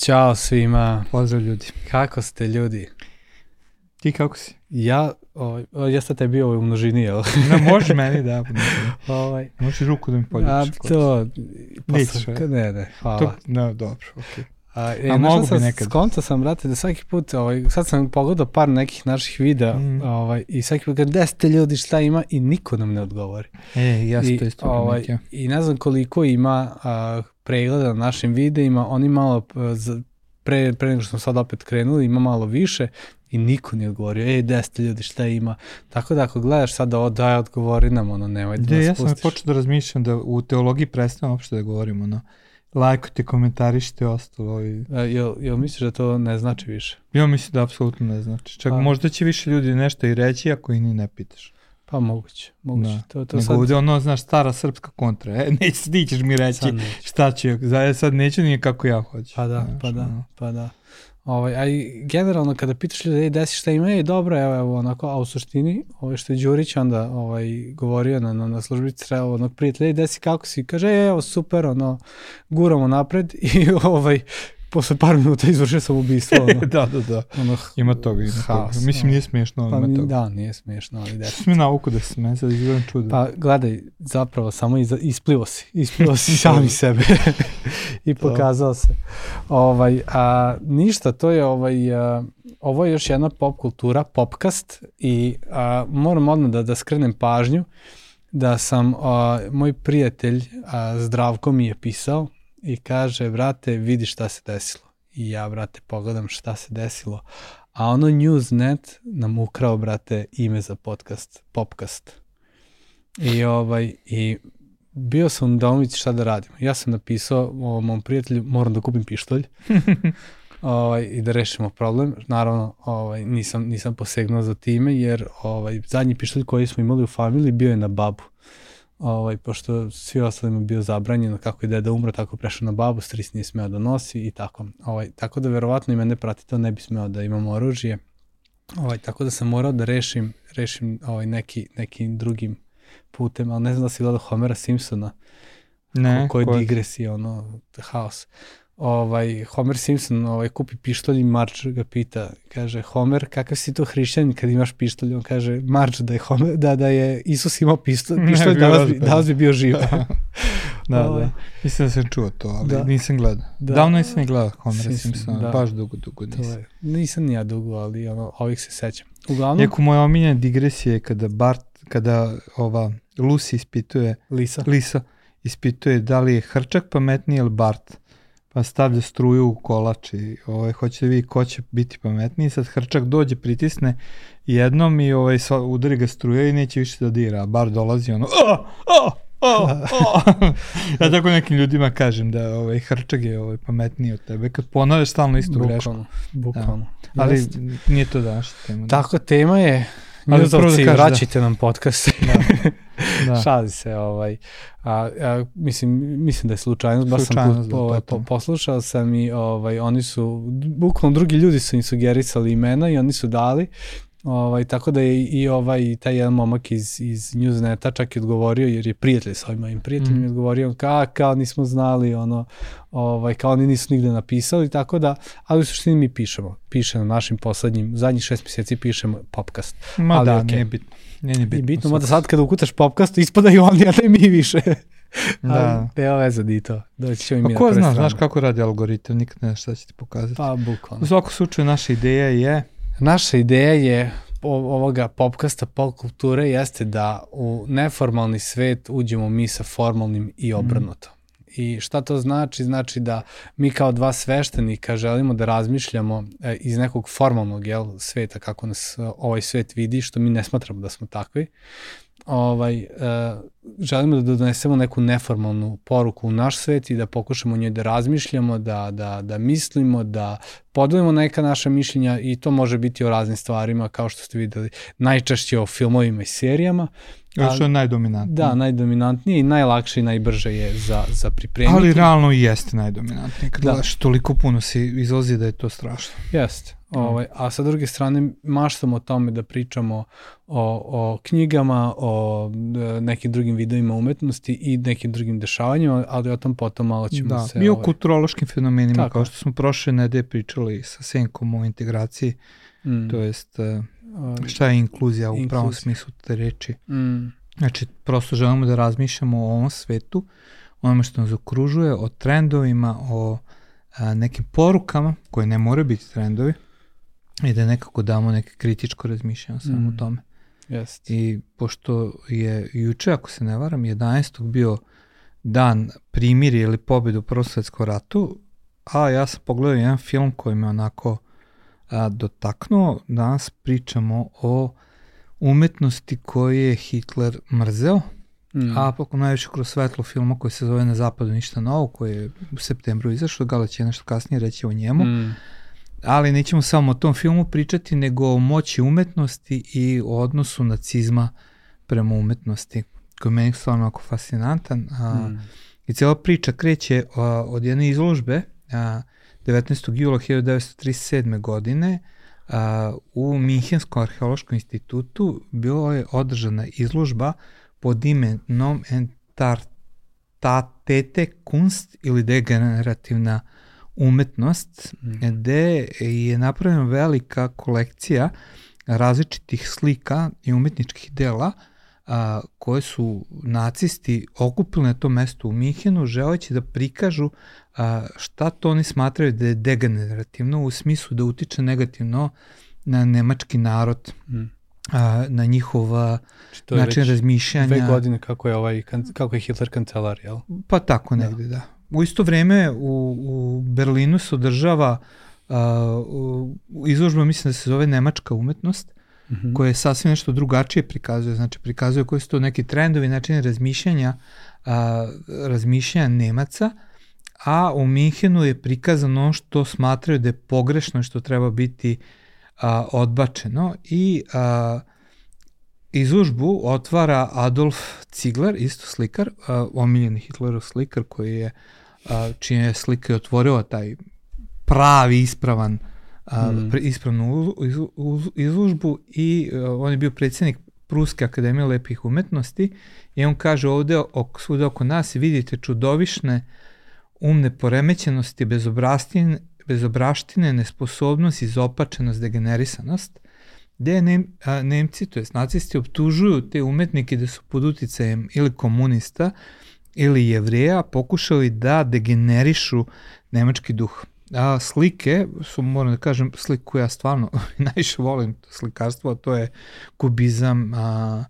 Ćao svima. Pozdrav ljudi. Kako ste ljudi? Ti kako si? Ja, ovaj, sad te bio ovaj u množini, jel? No, može meni da. ovaj, Možeš ruku da mi a, poljubiš. to, Nećeš, posle, ne, ne, hvala. To, no, dobro, okej. A, e, A mogu bi nekad. Skonto sam, brate, da svaki put, ovaj, sad sam pogledao par nekih naših videa Mm. ovaj, i svaki put gde ste ljudi, šta ima i niko nam ne odgovori. E, ja sam to isto ovaj. I ne znam koliko ima a, pregleda na našim videima, oni malo, a, za, pre, pre nego što smo sad opet krenuli, ima malo više i niko nije odgovorio, ej, gde ste ljudi, šta ima? Tako da ako gledaš sad ovo, daj odgovori nam, ono, nemoj da De, nas ja sam pustiš. počeo da razmišljam da u teologiji prestanem uopšte da govorimo, no. Lajkujte, komentarište, ostalo. I... A, jel, jel misliš da to ne znači više? Ja mislim da apsolutno ne znači. Čak Pa. možda će više ljudi nešto i reći ako ih ni ne pitaš. Pa moguće, moguće. Da. To, to Nego sad, ovde ono, znaš, stara srpska kontra. E, neće, ti ćeš mi reći šta ću, za, sad neću nije kako ja hoću. Pa da, Znaš, pa da, ono. pa da. Ovaj, a i generalno kada pitaš ljudi, ej, desi šta ima, ej, dobro, evo, evo, onako, a u suštini, ovaj, što je Đurić onda ovaj, govorio na, na, na službi treba onog prijatelja, ej, desi kako si, kaže, ej, evo, super, ono, guramo napred i ovaj, posle par minuta izvršio sam ubistvo, ono, da, da, da. ono, Ima toga, ima haos, toga. Mislim, nije smiješno, ali Pa, ima toga. da, nije smiješno, ali da. Mi nauku da se smije, sad izgledam čudno. Pa gledaj, zapravo samo iza, isplivo si, isplivo si sami sebe i pokazao se. Ovaj, a, ništa, to je ovaj, a, ovo je još jedna pop kultura, popkast i a, moram odmah da, da skrenem pažnju da sam, a, moj prijatelj a, Zdravko mi je pisao i kaže, brate, vidi šta se desilo. I ja, brate, pogledam šta se desilo. A ono Newsnet nam ukrao, brate, ime za podcast, popkast. I ovaj, i bio sam u Daumici šta da radim. Ja sam napisao ovom mom prijatelju, moram da kupim pištolj ovaj, i da rešimo problem. Naravno, ovaj, nisam, nisam posegnuo za time, jer ovaj, zadnji pištolj koji smo imali u familiji bio je na babu. Ovaj, pošto svi ostalima bio zabranjeno kako je deda umro, tako je prešao na babu, stric nije smeo da nosi i tako. Ovaj, tako da verovatno i mene prati to, ne bi smeo da imam oružje. Ovaj, tako da sam morao da rešim, rešim ovaj, neki, nekim drugim putem, ali ne znam da si gledao Homera Simpsona, ne, koji ko- digresija, ono, haos. Ovaj, Homer Simpson ovaj, kupi pištolj i Marge ga pita, kaže, Homer, kakav si to hrišćanin kad imaš pištolj? On kaže, Marge, da je, Homer, da, da je Isus imao pištolj, pištolj bio danas, bi, ozbiljan. danas bi bio živ. da, Ovaj, da. Mislim da sam čuo to, ali Da. nisam gledao. Da. Davno nisam ni gledao Homera Simpson, Simpsona, da. baš dugo, dugo nisam. je, nisam ni ja dugo, ali ono, ovih se sećam. Uglavnom, Iako moja omiljena digresija je kada Bart, kada ova Lucy ispituje, Lisa. Lisa ispituje da li je Hrčak pametniji ili Bart. Pa stavlja struju u kolač i ovaj, hoće da vidi ko će biti pametniji. Sad Hrčak dođe, pritisne jednom i ovaj, sva- udari ga struja i neće više da dira. A Bart dolazi ono, a, a, a, a. ja tako nekim ljudima kažem da ovaj, Hrčak je ovaj, pametniji od tebe. Kad ponavljaš stalno istu grešku. Bukvalno, bukvalno. Ali nije to današnja tema. da. Tako, tema je, da Njuzovci, kažeš da- vraćajte nam podcast. Da. Šali se, ovaj. A, a, mislim, mislim da je slučajnost, baš sam Slučajnost, da, ovaj, po, totalno. poslušao sam i ovaj, oni su, bukvalno drugi ljudi su im sugerisali imena i oni su dali, ovaj, tako da je i ovaj, i taj jedan momak iz, iz Newsneta čak i odgovorio, jer je prijatelj sa ovim mojim prijateljem, Mhm. mm. odgovorio, ka, kao nismo znali, ono, ovaj, kao oni nisu nigde napisali, tako da, ali u suštini mi pišemo, piše na našim poslednjim, zadnjih šest mjeseci pišemo popcast. Ma ali da, okej. nije bitno. Nije ni I bitno. bitno, mada sad kada ukucaš popcast, ispadaju oni, a ne mi više. Da. Ali, Nema veze ni to. Doći ćemo i mi Pa ko na zna, prvu znaš kako radi algoritam, nikad ne znaš šta će ti pokazati. Pa, U bukvalno. svakom slučaju naša ideja je, Naša ideja je ovoga popkasta pop kulture jeste da u neformalni svet uđemo mi sa formalnim i obrnuto. I šta to znači? Znači da mi kao dva sveštenika želimo da razmišljamo e, iz nekog formalnog jel, sveta, kako nas e, ovaj svet vidi, što mi ne smatramo da smo takvi. Ovaj, e, želimo da donesemo neku neformalnu poruku u naš svet i da pokušamo njoj da razmišljamo, da, da, da mislimo, da podelimo neka naša mišljenja i to može biti o raznim stvarima, kao što ste videli, najčešće o filmovima i serijama. još što je najdominantnije. Da, najdominantnije i najlakše i najbrže je za, za pripremiti. Ali realno i jeste najdominantnije. Kad Da. gledaš, toliko puno se izlazi da je to strašno. Jeste. Ovaj, a sa druge strane maštamo o tome da pričamo o, o knjigama, o e, nekim drugim vidovima umetnosti i nekim drugim dešavanjima, ali o tom potom malo ćemo da, se... I o ovaj, kulturološkim fenomenima, Tako kao što smo prošle nedelje pričali sa Senkom o integraciji, mm, to jest e, ovaj, šta je inkluzija u pravom Inkluzija. smislu te reči. mm, Znači, prosto želimo da razmišljamo o ovom svetu, onome što nas okružuje, o trendovima, o a, nekim porukama koje ne moraju biti trendovi i da nekako damo neke kritičko razmišljanje o svemu Mm. tome. jest. I pošto je juče, ako se ne varam, 11. bio dan primirja ili pobjede u Prvom svetskom ratu, a ja sam pogledao jedan film koji me onako a, dotaknuo. Danas pričamo o umetnosti koju je Hitler mrzeo, Mm, a poko najviše kroz svetlo filma koji se zove Na zapadu ništa novo, koji je u septembru izašao, Gala će nešto kasnije reći o njemu, mm, ali nećemo samo o tom filmu pričati, nego o moći umetnosti i o odnosu nacizma prema umetnosti, koji je meni stvarno onako fascinantan. A, mm, I cijela priča kreće a, od jedne izložbe a, 19. jula 1937. godine a, u Minhenskom arheološkom institutu bila je održana izložba pod imenom Entartatete kunst ili degenerativna umetnost, Mm. gde je napravljena velika kolekcija različitih slika i umetničkih dela a, koje su nacisti okupili na tom mestu u Mihenu želeći da prikažu a, šta to oni smatraju da je degenerativno u smislu da utiče negativno na nemački narod, mm. a, na njihov Znači, način razmišljanja. dve godine kako je, ovaj, kako je Hitler kancelar, jel? Pa tako negde, da. U isto vreme u, u Berlinu se održava uh, izložba, mislim da se zove Nemačka umetnost, Mhm. koja je sasvim nešto drugačije prikazuje, znači prikazuje koji su to neki trendovi, načini razmišljanja, a, razmišljanja Nemaca, a u Minhenu je prikazano ono što smatraju da je pogrešno što treba biti a, odbačeno i a, izložbu otvara Adolf Ziegler, isto slikar, a, omiljeni Hitlerov slikar koji je, a, čija je slika je otvorila taj pravi, ispravan Mm. ispravnu uz- iz- uz- izložbu i a, on je bio predsjednik Pruske akademije lepih umetnosti i on kaže ovde ok, svuda oko nas vidite čudovišne umne poremećenosti, bezobrastine, bezobraštine, nesposobnost, izopačenost, degenerisanost, gde Nem, a, Nemci, to jest nacisti, optužuju te umetnike da su pod uticajem ili komunista ili jevreja pokušali da degenerišu nemački duh. A slike su, moram da kažem, sliku koju ja stvarno najviše volim, slikarstvo, a to je kubizam, a,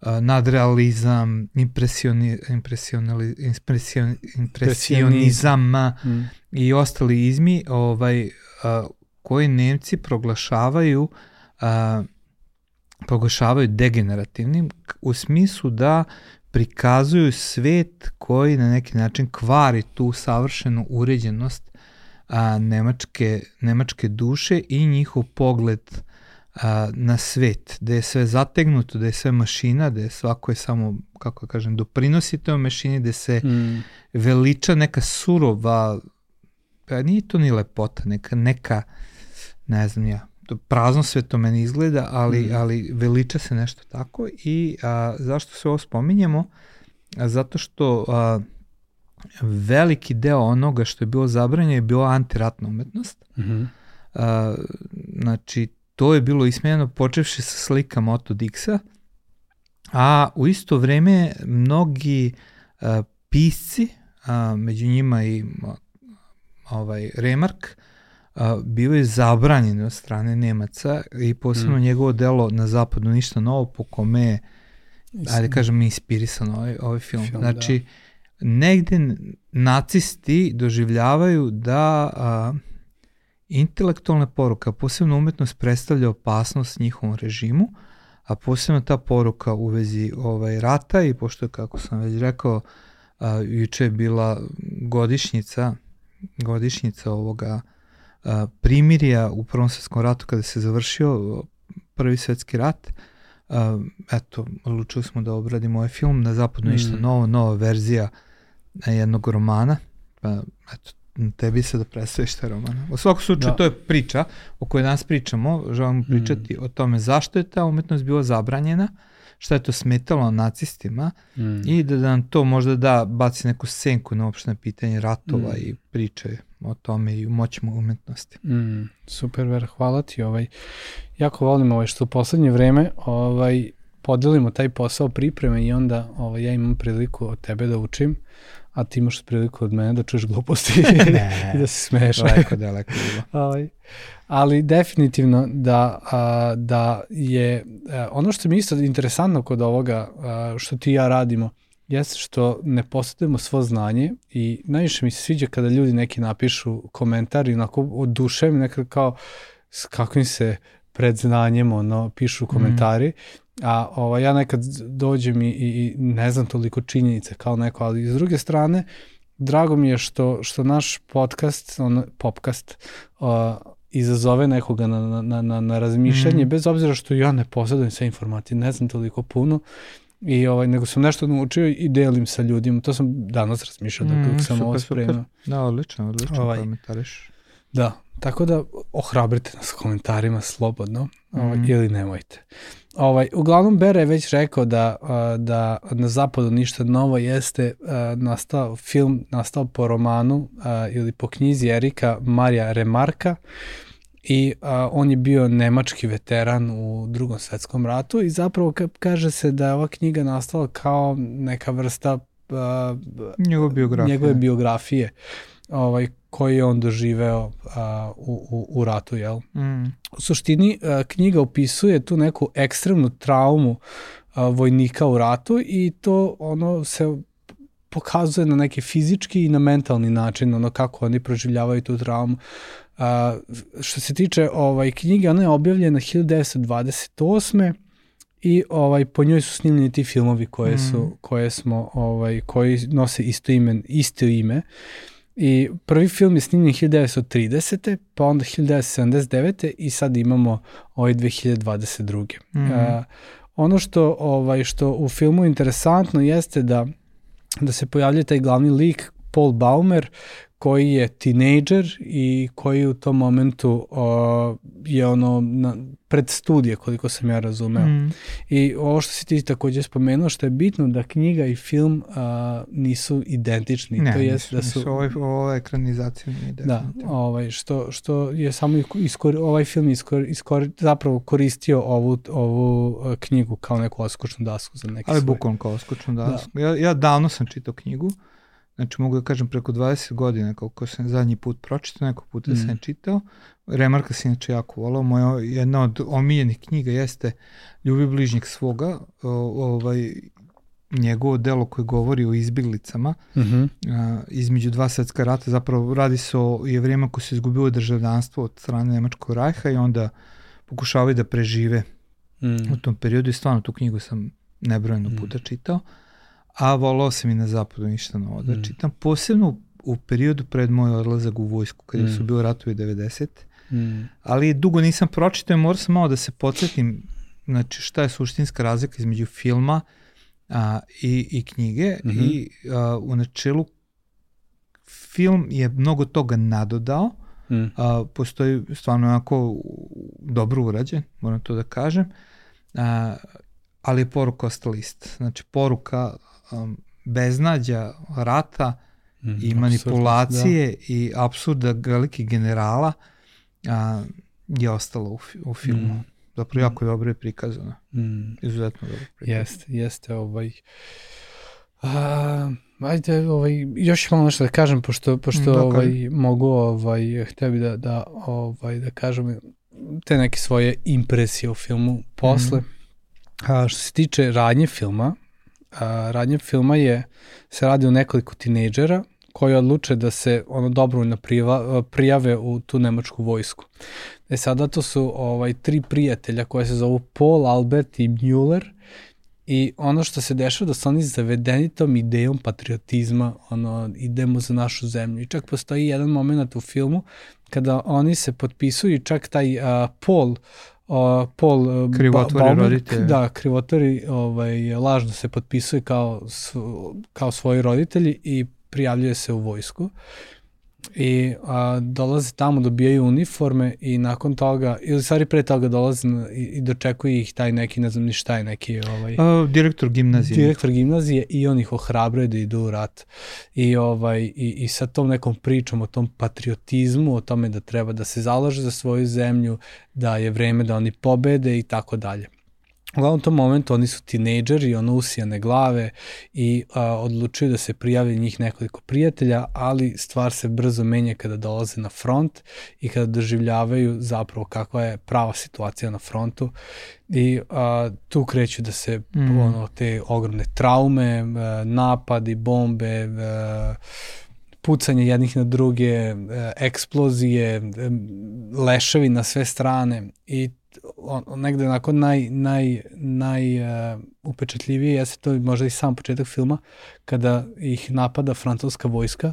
a, nadrealizam, impresioni, impresionali, impresion, impresionizam Mm. i ostali izmi ovaj, a, koji Nemci proglašavaju a, proglašavaju degenerativnim u smislu da prikazuju svet koji na neki način kvari tu savršenu uređenost a, nemačke, nemačke duše i njihov pogled a, na svet, da je sve zategnuto, da je sve mašina, da je svako je samo, kako da kažem, doprinosi toj mašini, da se Mm. veliča neka surova, pa nije to ni lepota, neka, neka ne znam ja, prazno sve to meni izgleda, ali, Mm. ali veliča se nešto tako i a, zašto se ovo spominjemo? A, zato što a, veliki deo onoga što je bilo zabranjeno je bila antiratna umetnost. Mhm. A, znači, to je bilo ismenjeno počevši sa slikama Otto Dixa, a u isto vreme mnogi a, pisci, a, među njima i a, ovaj Remark, a, bivaju zabranjeni od strane Nemaca i posebno Mm. njegovo delo na zapadu ništa novo po kome je, ajde kažem, inspirisan ovaj, ovaj film. Film, znači, negde n- nacisti doživljavaju da a, intelektualna poruka, posebno umetnost predstavlja opasnost njihovom režimu, a posebno ta poruka u vezi ovaj rata i pošto je, kako sam već rekao, a, juče je bila godišnjica, godišnjica ovoga a, primirja u Prvom svetskom ratu kada se završio Prvi svetski rat. Eto, odlučili smo da obradimo ovaj film na zapadu ništa Mm. novo, nova verzija jednog romana. Pa, eto, tebi se da predstaviš taj roman. U svakom slučaju, da. to je priča o kojoj danas pričamo, želimo pričati mm. o tome zašto je ta umetnost bila zabranjena, šta je to smetalo nacistima mm. i da, da nam to možda da baci neku senku na opštine pitanje ratova mm. i priče o tome i moćima umetnosti. Mm, super, ver, hvala ti. Ovaj, jako volim ovaj, što u poslednje vreme ovaj, podelimo taj posao pripreme i onda ovaj, ja imam priliku od tebe da učim, a ti imaš priliku od mene da čuješ gluposti i da se smeš. Daleko, daleko bilo. ovaj, ali definitivno da, a, da je a, ono što mi isto interesantno kod ovoga a, što ti i ja radimo, jeste što ne posjedujemo svo znanje i najviše mi se sviđa kada ljudi neki napišu komentar i onako odušem nekako kao s kakvim se predznanjem ono, pišu mhm. komentari. Mm A ovaj, ja nekad dođem i, i ne znam toliko činjenice kao neko, ali s druge strane, drago mi je što, što naš podcast, on, popcast, uh, izazove nekoga na, na, na, na razmišljanje, mm. bez obzira što ja ne posjedujem sve informacije, ne znam toliko puno, i ovaj, nego sam nešto naučio i delim sa ljudima. To sam danas razmišljao mm, dok sam super, ovo spremao. Da, odlično, odlično ovaj, komentariš. Da, tako da ohrabrite nas komentarima slobodno ovaj, mm. ili nemojte. Ovaj, uglavnom Bere je već rekao da, da na zapadu ništa novo jeste nastao film, nastao po romanu ili po knjizi Erika Marija Remarka i a, on je bio nemački veteran u drugom svetskom ratu i zapravo kaže se da je ova knjiga nastala kao neka vrsta a, njegove biografije. Njegove biografije ovaj, koji je on doživeo a, u, u, u ratu, jel? Mm. U suštini, a, knjiga opisuje tu neku ekstremnu traumu a, vojnika u ratu i to ono se pokazuje na neki fizički i na mentalni način, ono kako oni proživljavaju tu traumu. A, što se tiče ovaj knjige, ona je objavljena 1928 i ovaj po njoj su snimljeni ti filmovi koje su mm. koje smo ovaj koji nose isto ime isto ime I prvi film je snimljen 1930. pa onda 1979. i sad imamo ovaj 2022. Mm -hmm. uh, ono što ovaj što u filmu interesantno jeste da da se pojavlja taj glavni lik Paul Baumer koji je tinejdžer i koji u tom momentu uh, je ono na, pred studije koliko sam ja razumeo. Mm. I ovo što si ti takođe spomenuo što je bitno da knjiga i film uh, nisu identični. Ne, to jest nisu, da su, nisu ovaj, ovo ekranizacija nije Da, ovaj, što, što je samo iskor, ovaj film iskor, iskor, zapravo koristio ovu, ovu uh, knjigu kao neku oskočnu dasku za neki Ali bukvalno kao oskočnu da. dasku. Da. Ja, ja davno sam čitao knjigu. Znači mogu da kažem preko 20 godina koliko sam zadnji put pročitao, nekog puta mm. sam čitao. Remarka se inače jako volao. Moja jedna od omiljenih knjiga jeste Ljubi bližnjeg svoga, o, ovaj, njegovo delo koje govori o izbiglicama mm -hmm. a, između dva svetska rata. Zapravo radi se o jevrijama koji su izgubili državljanstvo od strane Nemačkog rajha i onda pokušavaju da prežive mm. u tom periodu i stvarno tu knjigu sam nebrojeno mm. puta čitao. Uh, a volao sam i na zapadu ništa novo da mm. čitam, posebno u periodu pred moj odlazak u vojsku, kada mm. su bili ratovi 90. Mm. Ali dugo nisam pročitao, morao sam malo da se podsjetim znači, šta je suštinska razlika između filma a, i, i knjige mm -hmm. i a, u načelu film je mnogo toga nadodao, mm. a, postoji stvarno onako dobro urađen, moram to da kažem, a, ali je poruka ostala ista. Znači poruka um, beznađa rata mm, i manipulacije absurd, da. i apsurda velikih generala a, je ostalo u, u filmu. Mm. Zapravo jako mm. dobro je prikazano. Mm. Izuzetno dobro prikazano. Jeste, jeste ovaj... A, ajde, ovaj, još malo nešto da kažem, pošto, pošto da, ovaj, mogu, ovaj, htio bi da, da, ovaj, da kažem te neke svoje impresije u filmu posle. Mm. A, što se tiče radnje filma, a, radnje filma je, se radi o nekoliko tinejdžera koji odluče da se ono dobrovoljno priva, prijave u tu nemačku vojsku. E sada to su ovaj tri prijatelja koje se zovu Paul, Albert i Müller i ono što se dešava da su oni zavedeni tom idejom patriotizma, ono, idemo za našu zemlju. I čak postoji jedan moment u filmu kada oni se potpisuju, čak taj uh, Paul Paul uh, krivotvori ba roditelje. Da, krivotvori ovaj, lažno se potpisuje kao, kao svoji roditelji i prijavljuje se u vojsku. I a, dolaze tamo, dobijaju uniforme i nakon toga, ili stvari pre toga dolaze na, i, i dočekuje ih taj neki, ne znam ni šta je neki ovaj, A, direktor gimnazije. direktor gimnazije i on ih ohrabruje da idu u rat. I, ovaj, i, i sa tom nekom pričom o tom patriotizmu, o tome da treba da se zalaže za svoju zemlju, da je vreme da oni pobede i tako dalje. Uglavnom u tom momentu oni su tinejdžeri, ono usijane glave i a, odlučuju da se prijavi njih nekoliko prijatelja, ali stvar se brzo menja kada dolaze na front i kada doživljavaju zapravo kakva je prava situacija na frontu i a, tu kreću da se Mm. ono, te ogromne traume, a, napadi, bombe, a, pucanje jednih na druge, e, eksplozije, e, leševi na sve strane i negde onako naj, naj, naj uh, upečatljivije jeste to možda i sam početak filma kada ih napada francuska vojska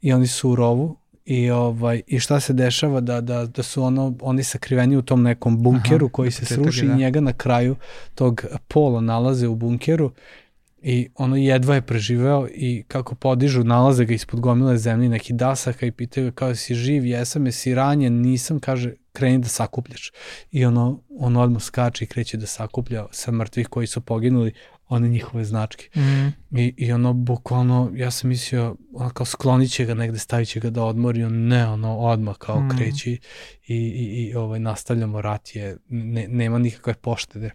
i oni su u rovu i ovaj i šta se dešava da da da su ono oni sakriveni u tom nekom bunkeru Aha, koji se sruši je, i da. njega na kraju tog pola nalaze u bunkeru i ono jedva je preživeo i kako podižu, nalaze ga ispod gomile zemlje neki dasaka i pitaju ga kao si živ, jesam, jesi ranjen, nisam, kaže kreni da sakupljaš. I ono, on odmah skače i kreće da sakuplja sa mrtvih koji su poginuli one njihove značke. Mm. I, i ono, bukvalno, ja sam mislio, ono kao sklonit će ga negde, stavit će ga da odmori, on ne, ono, odmah kao Mm. kreći i, i, i ovaj, nastavljamo rat je, ne, nema nikakve poštede.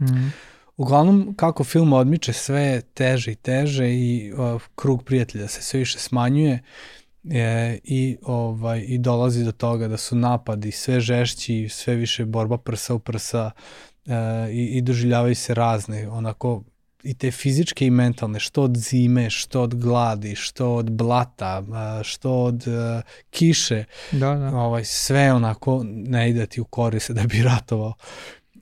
Mm. Uglavnom, kako film odmiče, sve teže i teže i uh, krug prijatelja se sve više smanjuje e, i, ovaj, i dolazi do toga da su napadi sve žešći, sve više borba prsa u prsa e, i, i doživljavaju se razne, onako i te fizičke i mentalne, što od zime, što od gladi, što od blata, a, što od uh, kiše, Da, da. ovaj sve onako ne ide ti u korist da bi ratovao.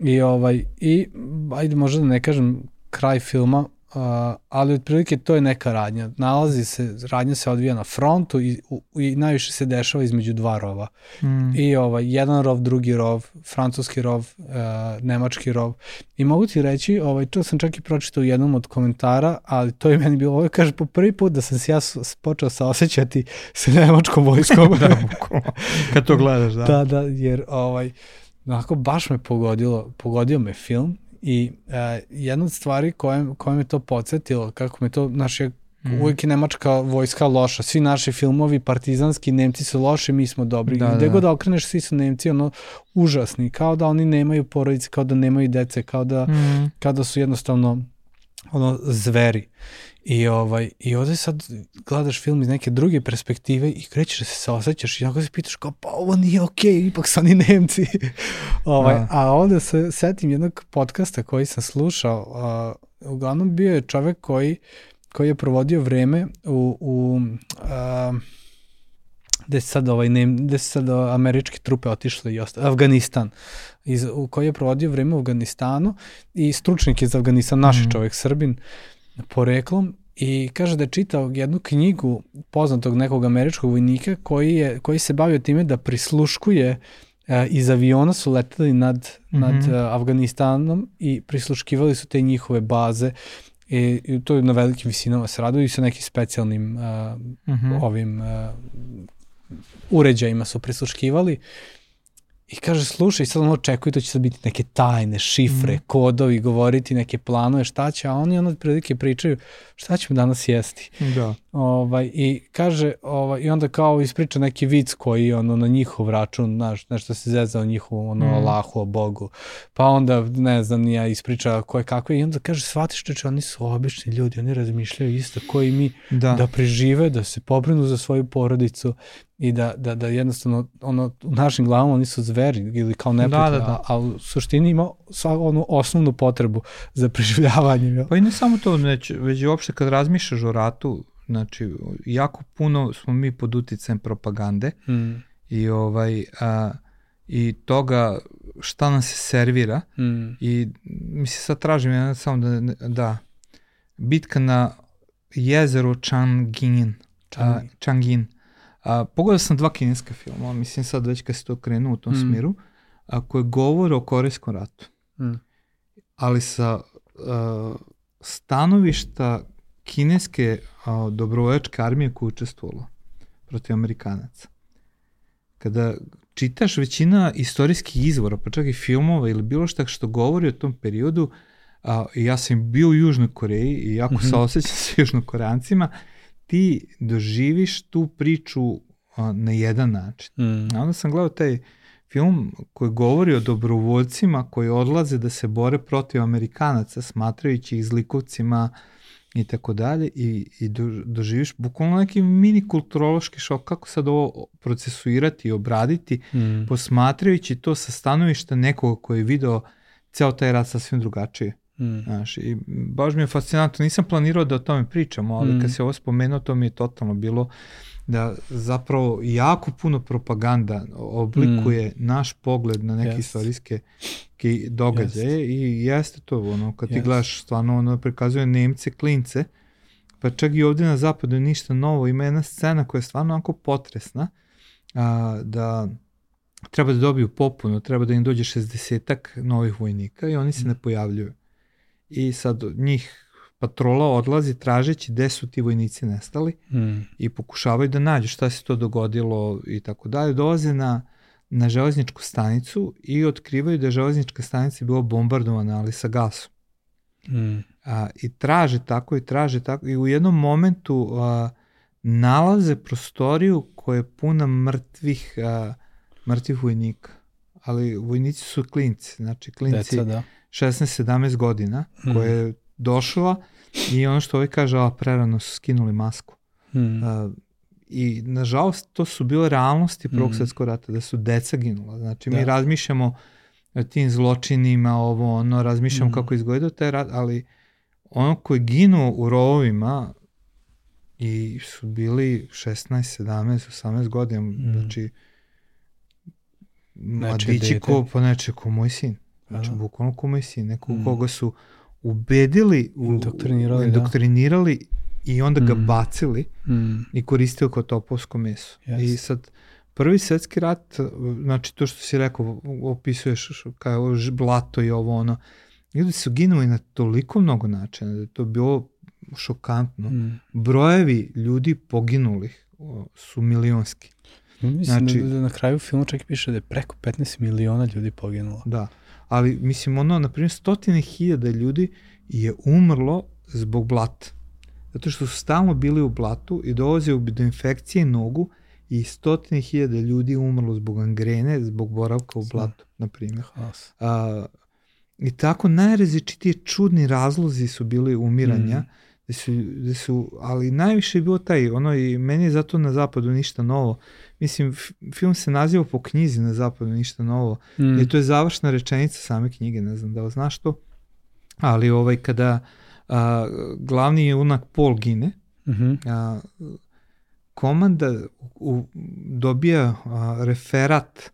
I ovaj i ajde možda da ne kažem kraj filma, uh, ali otprilike to je neka radnja. Nalazi se radnja se odvija na frontu i u, i najviše se dešava između dva rova. Mm. I ovaj jedan rov, drugi rov, francuski rov, uh, nemački rov. I mogu ti reći, ovaj to sam čak i pročitao u jednom od komentara, ali to je meni bilo, ovo kaže po prvi put da sam se ja počeo saosećati sa nemačkom vojskom. da. Kad to gledaš, da. Da, da, jer ovaj, onako baš me pogodilo, pogodio me film i e, jedna od stvari koje, koje me to podsjetilo, kako me to, znaš, je, Mhm. uvijek je nemačka vojska loša, svi naši filmovi partizanski, Nemci su loši, mi smo dobri, Da, da, gde da. god da okreneš, svi su Nemci ono užasni, kao da oni nemaju porodice, kao da nemaju dece, kao da, Mm. kao da su jednostavno ono zveri. I, ovaj, I ovde sad gledaš film iz neke druge perspektive i krećeš da se saosećaš i onako se pitaš kao pa ovo nije okej, okay, ipak su oni Nemci. ovaj, Da. A onda se setim jednog podcasta koji sam slušao, a, uglavnom bio je čovek koji, koji je provodio vreme u, u a, gde se sad ovaj nem, gde su sad a, američke trupe otišle i osta, Afganistan iz, u koji je provodio vreme u Afganistanu i stručnik za Afganistan, naš mm. čovek Srbin poreklom i kaže da je čitao jednu knjigu poznatog nekog američkog vojnika koji, je, koji se bavio time da prisluškuje e, iz aviona su leteli nad, mm -hmm. nad Mhm. e, Afganistanom i prisluškivali su te njihove baze i, i to je na velikim visinama se radilo i sa nekim specijalnim e, Mhm. ovim uh, uređajima su prisluškivali i kaže slušaj sad ono očekuju to će sad biti neke tajne šifre, Mhm. kodovi, govoriti neke planove šta će, a oni ono prilike pričaju šta ćemo danas jesti. Da. Ovaj, I kaže, ovaj, i onda kao ispriča neki vic koji ono na njihov račun, znaš, nešto se zezao njihovu, ono, Mm. Allahu, o Bogu. Pa onda, ne znam, ni ja ispriča koje kakve, i onda kaže, shvatiš čeče, oni su obični ljudi, oni razmišljaju isto koji mi, Da. da. da prežive, da se pobrinu za svoju porodicu i da, da, da jednostavno ono, u našim glavama oni su zveri ili kao neprijatelji, Da, da, da. A, u suštini ima sva, onu osnovnu potrebu za preživljavanje. Pa i ne samo to, već, već i uopšte kad razmišljaš o ratu, znači jako puno smo mi pod uticajem propagande Mm, i ovaj a, i toga šta nam se servira mm, i mislim sad tražim ja samo da, da bitka na jezeru Changin a, Changin. Changin. A, pogledao sam dva kineska filma mislim sad već kad se to krenuo u tom Mm. smiru a, koje govore o Korejskom ratu. Mm, ali sa uh, stanovišta kineske uh, dobrovoljačke armije koja je učestvovala. protiv Amerikanaca. Kada čitaš većina istorijskih izvora, pa čak i filmova ili bilo šta što govori o tom periodu, a, ja sam bio u Južnoj Koreji i jako mm -hmm. saosećam sa Južnokoreancima, ti doživiš tu priču a, na jedan način. Mm. A onda sam gledao taj film koji govori o dobrovoljcima koji odlaze da se bore protiv Amerikanaca, smatrajući ih zlikovcima i tako dalje i, i do, doživiš bukvalno neki mini kulturološki šok kako sad ovo procesuirati i obraditi, mm. posmatrajući to sa stanovišta nekoga koji je video ceo taj rad sasvim drugačije. Mm. Znaš, i baš mi je fascinantno, nisam planirao da o tome pričamo, ali mm. kad se ovo spomenuo, to mi je totalno bilo da zapravo jako puno propaganda oblikuje mm. naš pogled na neke yes. istorijske događaje yes. i jeste to ono, kad yes. ti gledaš stvarno ono prikazuje Nemce, klince, pa čak i ovde na zapadu ništa novo, ima jedna scena koja je stvarno onako potresna, a, da treba da dobiju popuno, treba da im dođe 60-ak novih vojnika i oni se mm. ne pojavljuju. I sad njih patrola odlazi tražeći gde su ti vojnici nestali mm. i pokušavaju da nađu šta se to dogodilo i tako dalje. Dolaze na, na železničku stanicu i otkrivaju da je železnička stanica bila bombardovana, ali sa gasom. Mm. A, I traže tako i traže tako i u jednom momentu a, nalaze prostoriju koja je puna mrtvih, a, mrtvih vojnika. Ali vojnici su klinci, znači klinci Deca, da. 16-17 godina, mm. koje došla i ono što ovaj kaže, a prerano su skinuli masku. Hmm. Uh, I nažalost to su bile realnosti Prvog hmm. svetskog rata, da su deca ginula. Znači da. mi razmišljamo o tim zločinima, ovo ono, razmišljamo hmm. kako izgledao taj rat, ali ono koji ginu u rovovima i su bili 16, 17, 18 godina, hmm. znači mladići ko, pa neče ko moj sin. Znači, bukvalno ko moj sin, neko mm. koga su ubedili, u, indoktrinirali, indoktrinirali da. i onda ga mm. bacili mm. i koristili kao topovsko meso. Yes. I sad, prvi svetski rat, znači to što si rekao, opisuješ kao blato i ovo ono, ljudi su ginuli na toliko mnogo načina da je to bilo šokantno. Mm. Brojevi ljudi poginulih su milionski. Mislim znači, da, da na kraju filmu čak piše da je preko 15 miliona ljudi poginulo. Da ali mislim ono, na primjer, stotine hiljada ljudi je umrlo zbog blata. Zato što su stalno bili u blatu i dolaze do infekcije nogu i stotine hiljada ljudi umrlo zbog angrene, zbog boravka u blatu, na primjer. A, I tako najrazličitije čudni razlozi su bili umiranja, mm. Gde su, gde su, ali najviše je bilo taj, ono i meni je zato na zapadu ništa novo, mislim, film se naziva po knjizi na zapadu, ništa novo. Mm. I to je završna rečenica same knjige, ne znam da li znaš to. Ali ovaj, kada a, glavni junak Paul gine, mm -hmm. a, komanda u, dobija a, referat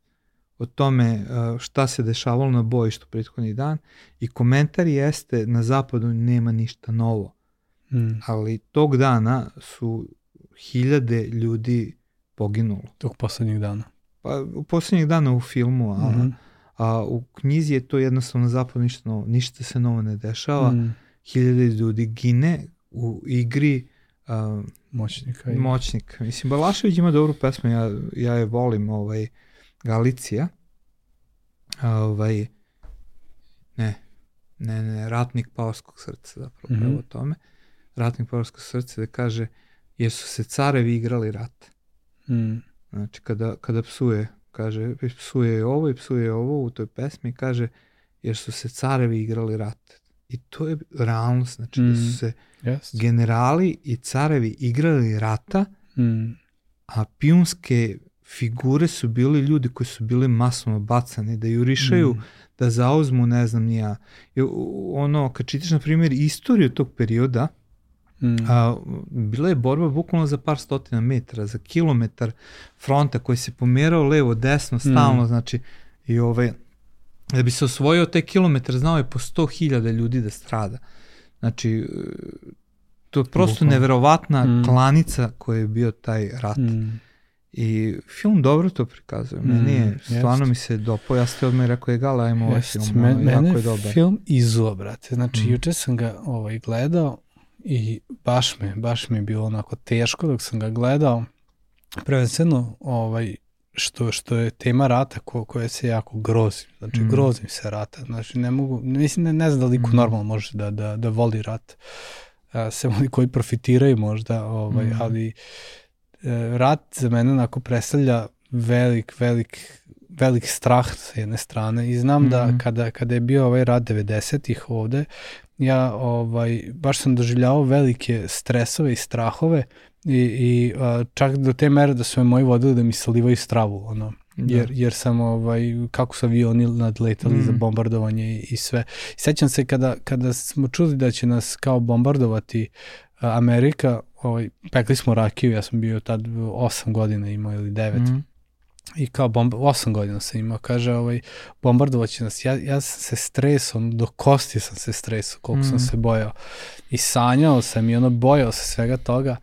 o tome a, šta se dešavalo na bojištu prethodni dan i komentar jeste na zapadu nema ništa novo. Mm. Ali tog dana su hiljade ljudi poginulo. Tog poslednjeg dana. Pa poslednjeg dana u filmu, a, mm -hmm. a u knjizi je to jednostavno zapravo ništa novo, ništa se novo ne dešava. Mm. Hiljade ljudi gine u igri a, moćnika. I... Moćnika. Mislim, Balašević ima dobru pesmu, ja, ja je volim, ovaj, Galicija. A, ovaj, ne, ne, ne, Ratnik Paoskog srca, zapravo, mm -hmm. o tome. Ratnik Paoskog srca da kaže, jer su se carevi igrali rat. Mm. Znači, kada, kada psuje, kaže, psuje ovo i psuje ovo u toj pesmi, kaže, jer su se carevi igrali rat. I to je realnost, znači mm. da su mm. se yes. generali i carevi igrali rata, mm. a pijunske figure su bili ljudi koji su bili masovno bacani, da jurišaju, mm. da zauzmu, ne znam, nija. Ono, kad čitaš, na primjer, istoriju tog perioda, Mm. A, bila je borba bukvalno za par stotina metara, za kilometar fronta koji se pomerao levo, desno, stalno, mm. znači, i ovaj, da bi se osvojio taj kilometar, znao je po 100.000 ljudi da strada. Znači, to je prosto bukvalno. neverovatna mm. klanica koja je bio taj rat. Mm. I film dobro to prikazuje. Mm, Meni je, stvarno jest. mi se dopao. Ja ste odmah rekao, je gala, ajmo ovaj film. Me, mene je dobar. film izuo, brate. Znači, mm. juče sam ga ovaj, gledao, I baš me, baš mi je bilo onako teško dok sam ga gledao. prvenstveno ovaj, što, što je tema rata ko, koja se jako grozim. Znači, mm. grozim se rata. Znači, ne mogu, mislim, ne, ne znam da li mm. normalno može da, da, da voli rat. A, se oni koji profitiraju možda, ovaj, mm. ali e, rat za mene onako predstavlja velik, velik velik strah sa jedne strane i znam mm -hmm. da mhm. kada, kada je bio ovaj rat 90-ih ovde, ja ovaj, baš sam doživljavao velike stresove i strahove i, i a, čak do te mere da su me moji vodili da mi salivaju stravu, ono, da. jer, jer sam ovaj, kako su avioni nadletali mm. za bombardovanje i, i sve. Sećam se kada, kada smo čuli da će nas kao bombardovati Amerika, ovaj, pekli smo rakiju, ja sam bio tad 8 godina imao ili 9. Mm i kao bomba, 8 godina sam imao, kaže, ovaj, bombardovaće nas. Ja, ja sam se stresom, do kosti sam se stresao, koliko mm. sam se bojao. I sanjao sam i ono, bojao se svega toga.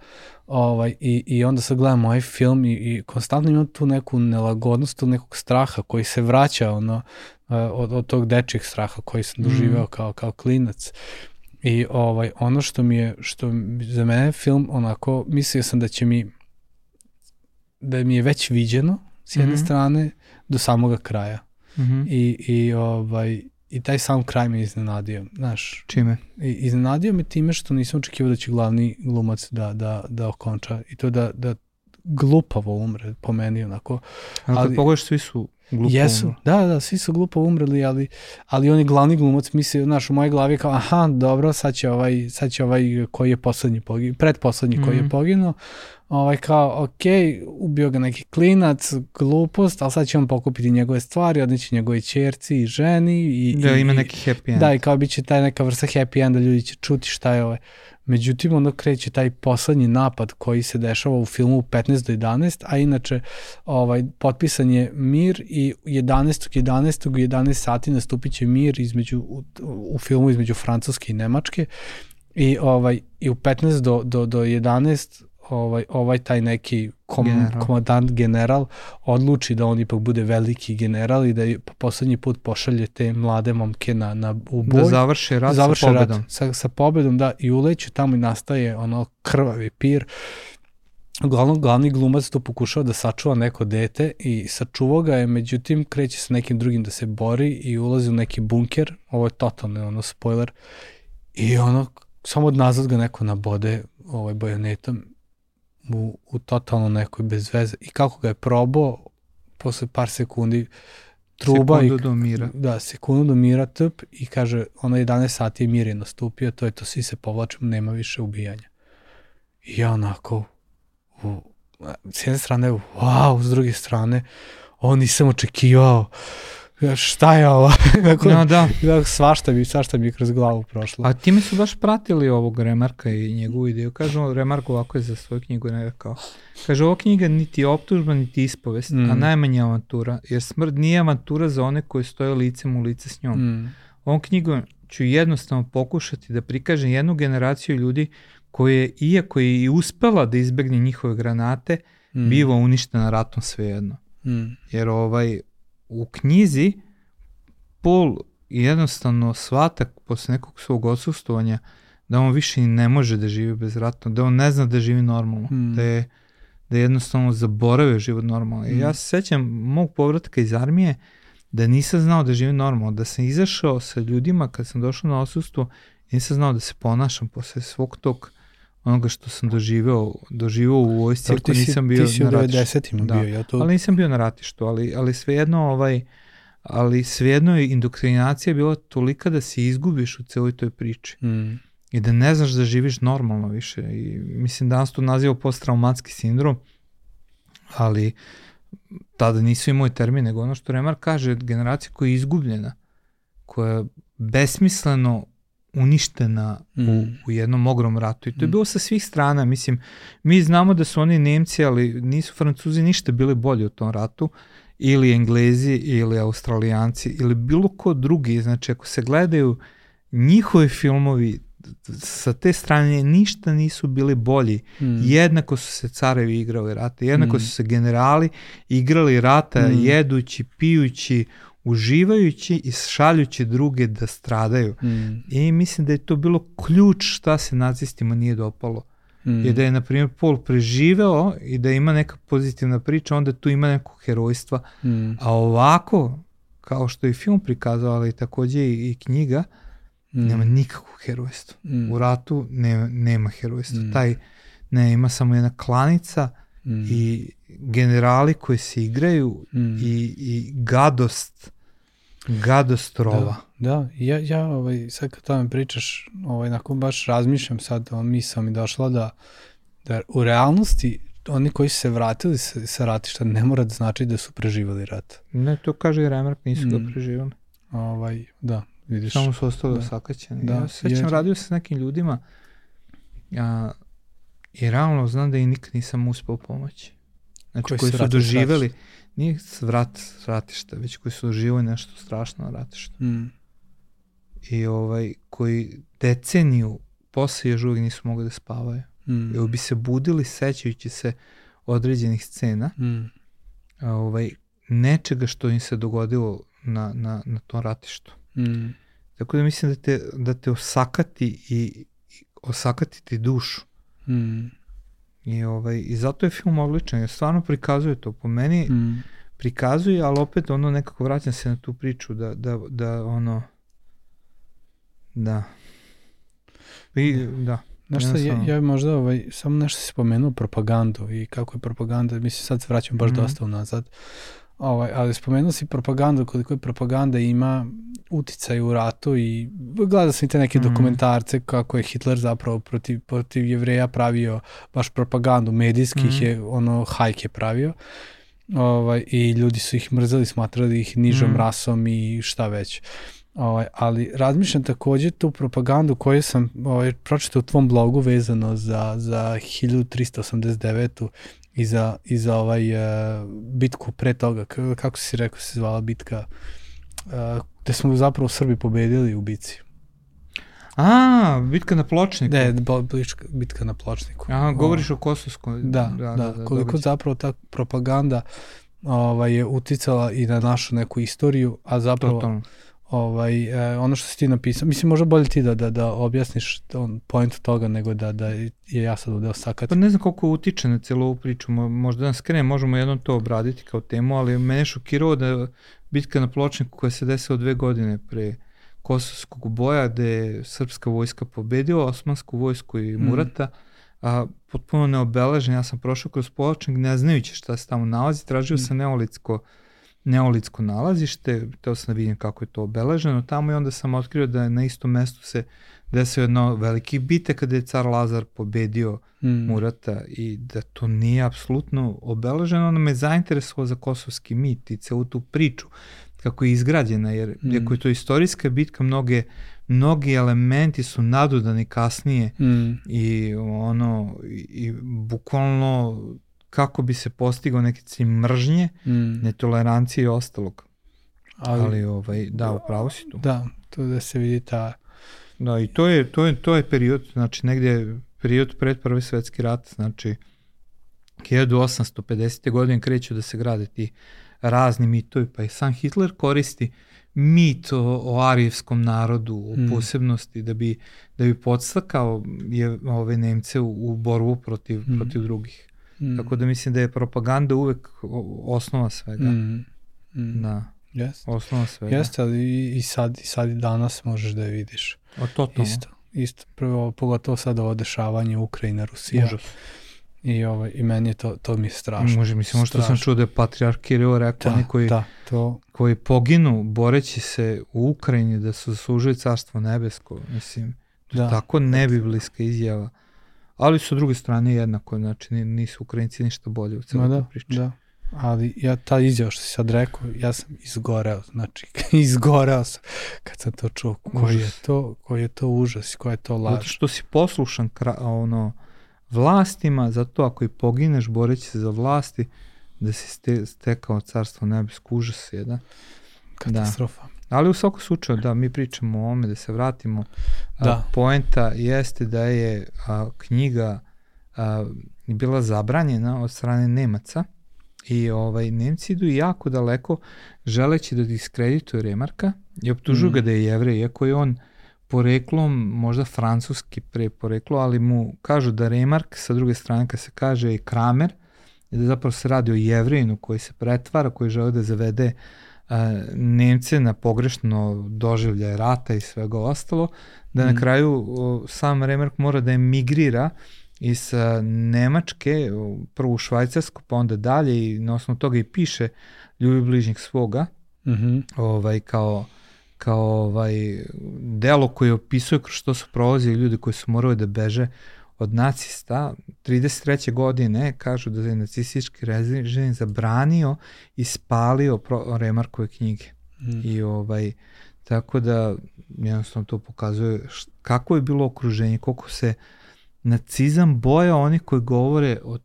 Ovaj, i, I onda sad gledam ovaj film i, i konstantno imam tu neku nelagodnost, tu nekog straha koji se vraća ono, eh, od, od tog dečjeg straha koji sam doživeo mm. kao, kao klinac. I ovaj, ono što mi je, što za mene film onako, mislio sam da će mi, da mi je već viđeno, s jedne mm -hmm. strane do samoga kraja. Mm -hmm. I, i, ovaj, I taj sam kraj me iznenadio, znaš. Čime? I, iznenadio me time što nisam očekivao da će glavni glumac da, da, da okonča i to da, da glupavo umre po meni onako. Ali, ali kad pogledaš svi su glupo Jesu, umre. da, da, svi su glupo umreli, ali, ali on je glavni glumac, misli, znaš, u mojej glavi kao, aha, dobro, sad će ovaj, sad će ovaj koji je poslednji poginuo, predposlednji mm -hmm. koji je mhm. poginuo, ovaj kao, ok, ubio ga neki klinac, glupost, ali sad će on pokupiti njegove stvari, odneći njegove čerci i ženi. I, da, i, ima neki happy end. Da, i kao bit će taj neka vrsta happy enda, ljudi će čuti šta je ovaj. Međutim, onda kreće taj poslednji napad koji se dešava u filmu u 15 do 11, a inače ovaj, potpisan je mir i 11. 11. u 11 sati nastupit će mir između, u, u filmu između Francuske i Nemačke i, ovaj, i u 15 do, do, do 11 ovaj, ovaj taj neki kom, general. komandant general odluči da on ipak bude veliki general i da je po poslednji put pošalje te mlade momke na, na, u boj. Da završe rat završe sa pobedom. Rat sa, sa pobedom, da, i uleće tamo i nastaje ono krvavi pir. Uglavnom, glavni glumac to pokušava da sačuva neko dete i sačuva ga je, međutim, kreće sa nekim drugim da se bori i ulazi u neki bunker, ovo je totalno ono spoiler, i ono, samo od nazad ga neko nabode ovaj bajonetom u, u totalno nekoj bez veze. I kako ga je probao, posle par sekundi, truba sekundu i, do mira. Da, sekundu do mira tp i kaže, ono 11 sati je mir je nastupio, to je to, svi se povlačimo, nema više ubijanja. I ja onako, u, s jedne strane, wow, s druge strane, ovo nisam očekivao šta je ovo? Dakle, no, da. Svašta bi, svašta bi kroz glavu prošlo. A time su baš pratili ovog Remarka i njegovu ideju. Kažu, Remark ovako je za svoju knjigu rekao. Kaže, ova knjiga niti optužba, niti ispovest, mm. a najmanje avantura, jer smrt nije avantura za one koje stoje licem u lice s njom. Mm. Ovom knjigom ću jednostavno pokušati da prikažem jednu generaciju ljudi koje, iako je i uspela da izbegne njihove granate, mm. biva uništena ratom svejedno. Mm. Jer ovaj, u knjizi Paul jednostavno svatak posle nekog svog odsustovanja da on više ne može da živi bez rata, da on ne zna da živi normalno, mm. da je da je jednostavno zaboravio život normalno. I mm. ja se sećam mog povratka iz armije da nisam znao da živim normalno, da sam izašao sa ljudima kad sam došao na osustvo nisam znao da se ponašam posle svog tog onoga što sam doživeo, doživeo u vojsci, ako nisam bio ti si na ratištu. Da, bio, ja to... ali nisam bio na ratištu, ali, ali svejedno ovaj, ali svejedno je indoktrinacija bila tolika da se izgubiš u celoj toj priči. Mm. I da ne znaš da živiš normalno više. I mislim danas to naziva posttraumatski sindrom, ali tada nisu i moj termin, nego ono što Remar kaže, generacija koja je izgubljena, koja je besmisleno uništena mm. u, u jednom ogrom ratu i to je mm. bilo sa svih strana, mislim, mi znamo da su oni Nemci, ali nisu Francuzi ništa bili bolji u tom ratu, ili Englezi, ili Australijanci, ili bilo ko drugi, znači ako se gledaju njihovi filmovi sa te strane ništa nisu bili bolji. Mm. Jednako su se carevi igrali rata, jednako mm. su se generali igrali rata mm. jedući, pijući, uživajući i šaljući druge da stradaju. Mm. I mislim da je to bilo ključ šta se nacistima nije dopalo. mm. je da je, na primjer, Paul preživeo i da ima neka pozitivna priča, onda tu ima neko herojstva. Mm. A ovako, kao što je film prikazao, ali takođe i, i knjiga, mm. nema nikakvog herojstva. Mm. U ratu nema, nema herojstva. Mm. Taj, ne, ima samo jedna klanica mm. i generali koji se igraju mm. i, i gadost gadost rova. Da, da. ja, ja ovaj, sad kad tome pričaš, ovaj, nakon baš razmišljam sad, on misla mi došla da, da u realnosti oni koji su se vratili sa, sa ratišta ne mora da znači da su preživali rat. Ne, to kaže i Remark, nisu mm. ga preživali. Ovaj, da, vidiš. Samo su ostali da. sakaćeni. Da, ja sećam, jer... radio sa nekim ljudima a, i realno znam da i nikad nisam uspeo pomoći. Znači, koji, koji su doživeli, nije vrat, ratišta, već koji su doživali nešto strašno na ratištu. Mm. I ovaj, koji deceniju posle još uvijek nisu mogli da spavaju. Mm. Evo bi se budili sećajući se određenih scena, mm. a, ovaj, nečega što im se dogodilo na, na, na tom ratištu. Mm. Tako da mislim da te, da te osakati i, i osakati ti dušu. Mm. I, ovaj, I zato je film odličan, jer stvarno prikazuje to. Po meni mm. prikazuje, ali opet ono nekako vraćam se na tu priču da, da, da ono da I, da. Znaš šta, ja, ja možda ovaj, samo nešto si spomenuo propagandu i kako je propaganda, mislim sad se vraćam baš mm dosta unazad, ovaj, ali spomenuo si propagandu, koliko je propaganda ima uticaj u ratu i gledao sam i te neke mm dokumentarce kako je Hitler zapravo protiv, protiv jevreja pravio baš propagandu, medijskih mm je ono hajke pravio. Ovaj, i ljudi su ih mrzali, smatrali ih nižom mm rasom i šta već. Ovaj, ali razmišljam takođe tu propagandu koju sam ovaj, pročitao u tvom blogu vezano za, za 1389 i za, i za ovaj, uh, bitku pre toga, kako si rekao se zvala bitka, uh, gde smo zapravo u Srbiji pobedili u bici. A, bitka na pločniku. Ne, bitka, bitka na pločniku. Aha, govoriš o Kosovskoj. Da, da, da, da, da koliko da, zapravo ta propaganda ovaj, je uticala i na našu neku istoriju, a zapravo... Totalno ovaj, e, ono što si ti napisao, mislim možda bolje ti da, da, da objasniš on point toga nego da, da je ja sad ovde osakati. Pa ne znam koliko utiče na cijelu ovu priču, možda nas krene, možemo jednom to obraditi kao temu, ali mene šokirao da bitka na pločniku koja se desila dve godine pre kosovskog boja, gde je srpska vojska pobedila osmansku vojsku i mm. Murata, mm. a, potpuno neobeležen, ja sam prošao kroz pločnik ne znajući šta se tamo nalazi, tražio mm. sam neolitsko neolitsko nalazište, teo sam da vidim kako je to obeleženo tamo i onda sam otkrio da je na istom mestu se desio jedno veliki bite kada je car Lazar pobedio mm. Murata i da to nije apsolutno obeleženo, ono me zainteresovalo za kosovski mit i celu tu priču kako je izgrađena, jer mm. ako je to istorijska bitka, mnoge mnogi elementi su nadodani kasnije mm. i ono i bukvalno kako bi se postigao neki cilj mržnje, mm. netolerancije i ostalog. Ali, ali ovaj, da, upravo si tu. Da, to da se vidi ta... Da, i to je, to je, to je period, znači negde period pred prvi svetski rat, znači 1850. godine kreću da se grade ti razni mitovi, pa i sam Hitler koristi mit o, o arijevskom narodu, o mm. posebnosti, da bi, da bi podstakao je, ove Nemce u, u borbu protiv, mm. protiv drugih. Mm. Tako da mislim da je propaganda uvek osnova svega. Mm. Mm. Da. Jeste. Osnova svega. Jeste, ali i sad, i sad i danas možeš da je vidiš. O, totalno. Isto. Isto. Prvo, pogotovo sad ovo dešavanje Ukrajina, Rusija. Užas. I, ovaj, I meni je to, to mi je strašno. Može, mislim, što sam čuo da je Patriarh Kirilo rekao, da, oni koji, da, to... koji poginu boreći se u Ukrajini da su zaslužili carstvo nebesko, mislim, da. tako nebiblijska izjava ali su druge strane jednako, znači nisu Ukrajinci ništa bolje u celoj da, priči. Da, ali ja ta izjava što si sad rekao, ja sam izgoreo, znači izgoreo sam kad sam to čuo, koji je to, koji je to užas, koja je to laž. Zato što si poslušan kra, ono, vlastima, zato ako i pogineš boreći se za vlasti, da si ste, stekao carstvo nebesko, užas je, da? Katastrofa. Da. Ali u svakom slučaju, da, mi pričamo o ome, da se vratimo. Da. A, poenta jeste da je a, knjiga a, bila zabranjena od strane Nemaca i ovaj Nemci idu jako daleko želeći da diskredituju Remarka i optužuju mm. ga da je jevrej, iako je on poreklom, možda francuski pre poreklo, ali mu kažu da Remark, sa druge strane kad se kaže i Kramer, da zapravo se radi o jevrinu koji se pretvara, koji žele da zavede a, Nemce na pogrešno doživljaje rata i svega ostalo, da mm. na kraju o, sam Remark mora da emigrira iz Nemačke, prvo u Švajcarsku, pa onda dalje i na osnovu toga i piše ljubi bližnjeg svoga, mm -hmm. ovaj, kao kao ovaj delo koje opisuje kroz što su prolazili ljudi koji su morali da beže od nacista. 33. godine kažu da je nacistički režim zabranio i spalio pro, Remarkove knjige. Mm. I ovaj, tako da jednostavno to pokazuje št, kako je bilo okruženje, koliko se nacizam boja onih koji govore o,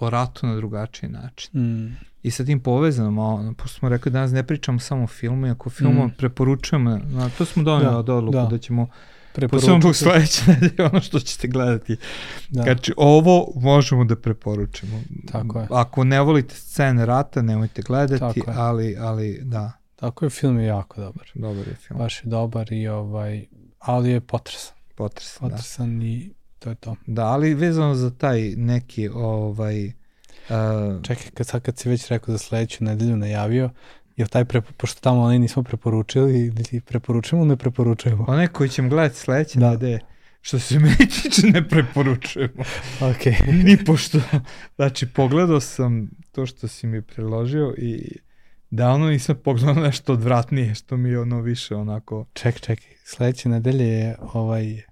o ratu na drugačiji način. Mm i sa tim povezano malo, pošto smo rekli danas ne pričamo samo o filmu, ako filmu mm. preporučujemo, no, to smo doneli da, od odluku da, da ćemo Posebno zbog sledeće nedelje ono što ćete gledati. Da. Znači, ovo možemo da preporučimo. Tako je. Ako ne volite scene rata, nemojte gledati, ali, ali da. Tako je, film je jako dobar. Dobar je film. Baš je dobar i ovaj, ali je potresan. Potresan, potresan da. i to je to. Da, ali vezano za taj neki ovaj Uh, Čekaj, kad, sad kad si već rekao za sledeću nedelju najavio, je taj, pre, pošto tamo onaj nismo preporučili, ili preporučujemo ne preporučujemo? Onaj koji ćemo gledati sledeće da. nedelje, što se meni tiče ne preporučujemo. ok. Ni pošto, znači pogledao sam to što si mi preložio i davno nisam pogledao nešto odvratnije, što mi je ono više onako... Ček, ček, sledeće nedelje je ovaj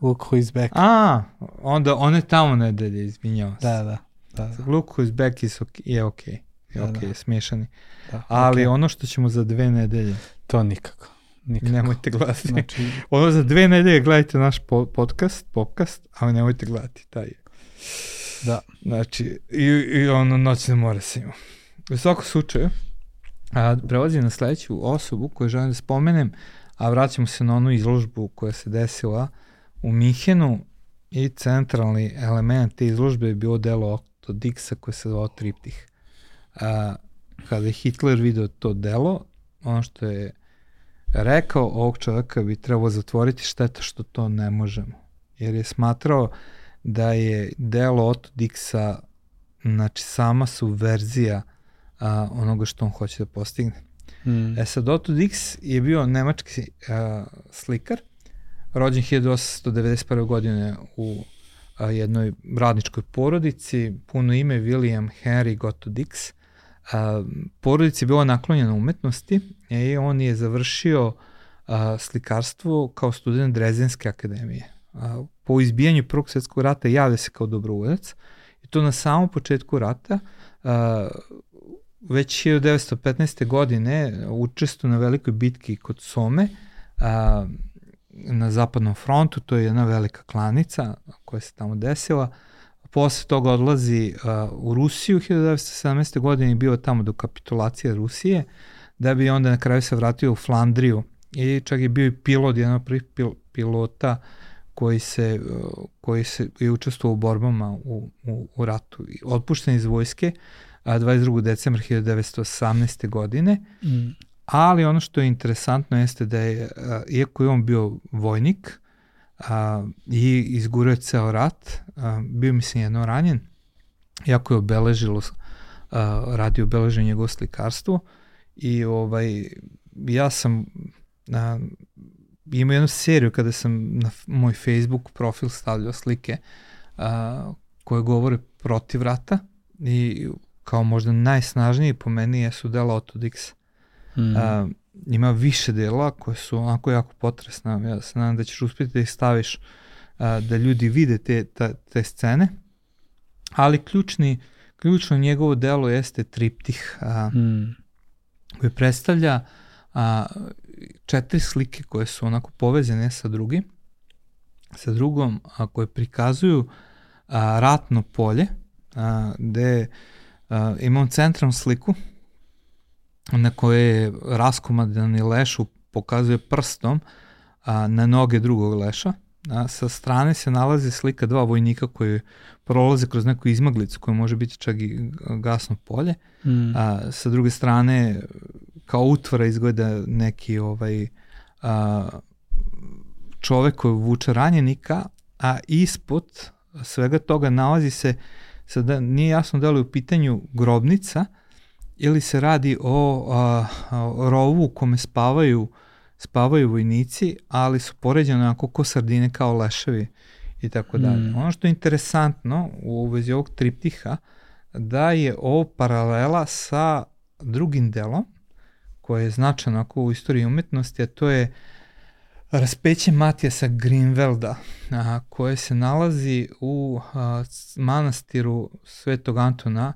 Look who is back. A, onda one tamo nedelje, izvinjavam se. Da, da. Da, da. Look who's back is okay, je ok. Je da, ok, da. smiješani. Da, Ali okay. ono što ćemo za dve nedelje. To nikako. Nikako. Nemojte gledati. Znači... ono za dve nedelje gledajte naš po podcast, podcast, ali nemojte gledati taj. Da. Znači, i, i ono noćne more se ima. U svakom slučaju, a, prelazim na sledeću osobu koju želim da spomenem, a vraćamo se na onu izložbu koja se desila u Mihenu i centralni element te izložbe je bilo delo od Dixa koje se zvao Triptih. A, kada je Hitler video to delo, ono što je rekao ovog čovjeka bi trebalo zatvoriti šteta što to ne možemo. Jer je smatrao da je delo Otto Dixa znači sama subverzija a, onoga što on hoće da postigne. Mm. E sad, Otto Dix je bio nemački a, slikar, rođen 1891. godine u a, jednoj radničkoj porodici, puno ime William Henry Gotto Dix. A, porodici je bila naklonjena umetnosti i on je završio a, slikarstvo kao student Drezenske akademije. A, po izbijanju Prvog svjetskog rata javlja se kao dobrovoljac i to na samom početku rata a, već 1915. godine učestvo na velikoj bitki kod Some a, na zapadnom frontu, to je jedna velika klanica koja se tamo desila. Posle toga odlazi uh, u Rusiju 1917. godine i bio tamo do kapitulacije Rusije, da bi onda na kraju se vratio u Flandriju i čak je bio i pilot, jedan od prvih pil, pilota koji se, uh, koji se je učestvovao u borbama u, u, u ratu. Otpušten iz vojske a 22. decembra 1918. godine. Mm ali ono što je interesantno jeste da je, iako je on bio vojnik a, i izgurio ceo rat, a, bio mislim jedno ranjen, jako je obeležilo, a, radi obeleženje njegovo slikarstvo. I ovaj, ja sam a, imao jednu seriju kada sam na moj Facebook profil stavljao slike a, koje govore protiv rata. I kao možda najsnažniji po meni jesu dela Otto Dixa Mm. A, ima više dela koje su onako jako potresna. Ja se nadam da ćeš uspjeti da ih staviš a, da ljudi vide te, ta, te scene. Ali ključni, ključno njegovo delo jeste triptih a, mm. koji predstavlja a, četiri slike koje su onako povezane sa drugim sa drugom, a koje prikazuju a, ratno polje, a, gde a, imam centralnu sliku na kojoj je raskomadani leš pokazuje prstom a, na noge drugog leša. A, sa strane se nalazi slika dva vojnika koji prolaze kroz neku izmaglicu koja može biti čak i gasno polje. Mm. A, sa druge strane kao utvora izgleda neki ovaj a, čovek koji vuče ranjenika, a ispod svega toga nalazi se, sada nije jasno da li u pitanju grobnica ili se radi o, a, o rovu u kome spavaju spavaju vojnici, ali su poređene onako ko sardine kao leševi i tako dalje. Mm. Ono što je interesantno u vezi ovog triptiha, da je ovo paralela sa drugim delom, koje je značajno ako u istoriji umetnosti, a to je raspeće Matijasa Greenvelda, a, koje se nalazi u a, manastiru Svetog Antona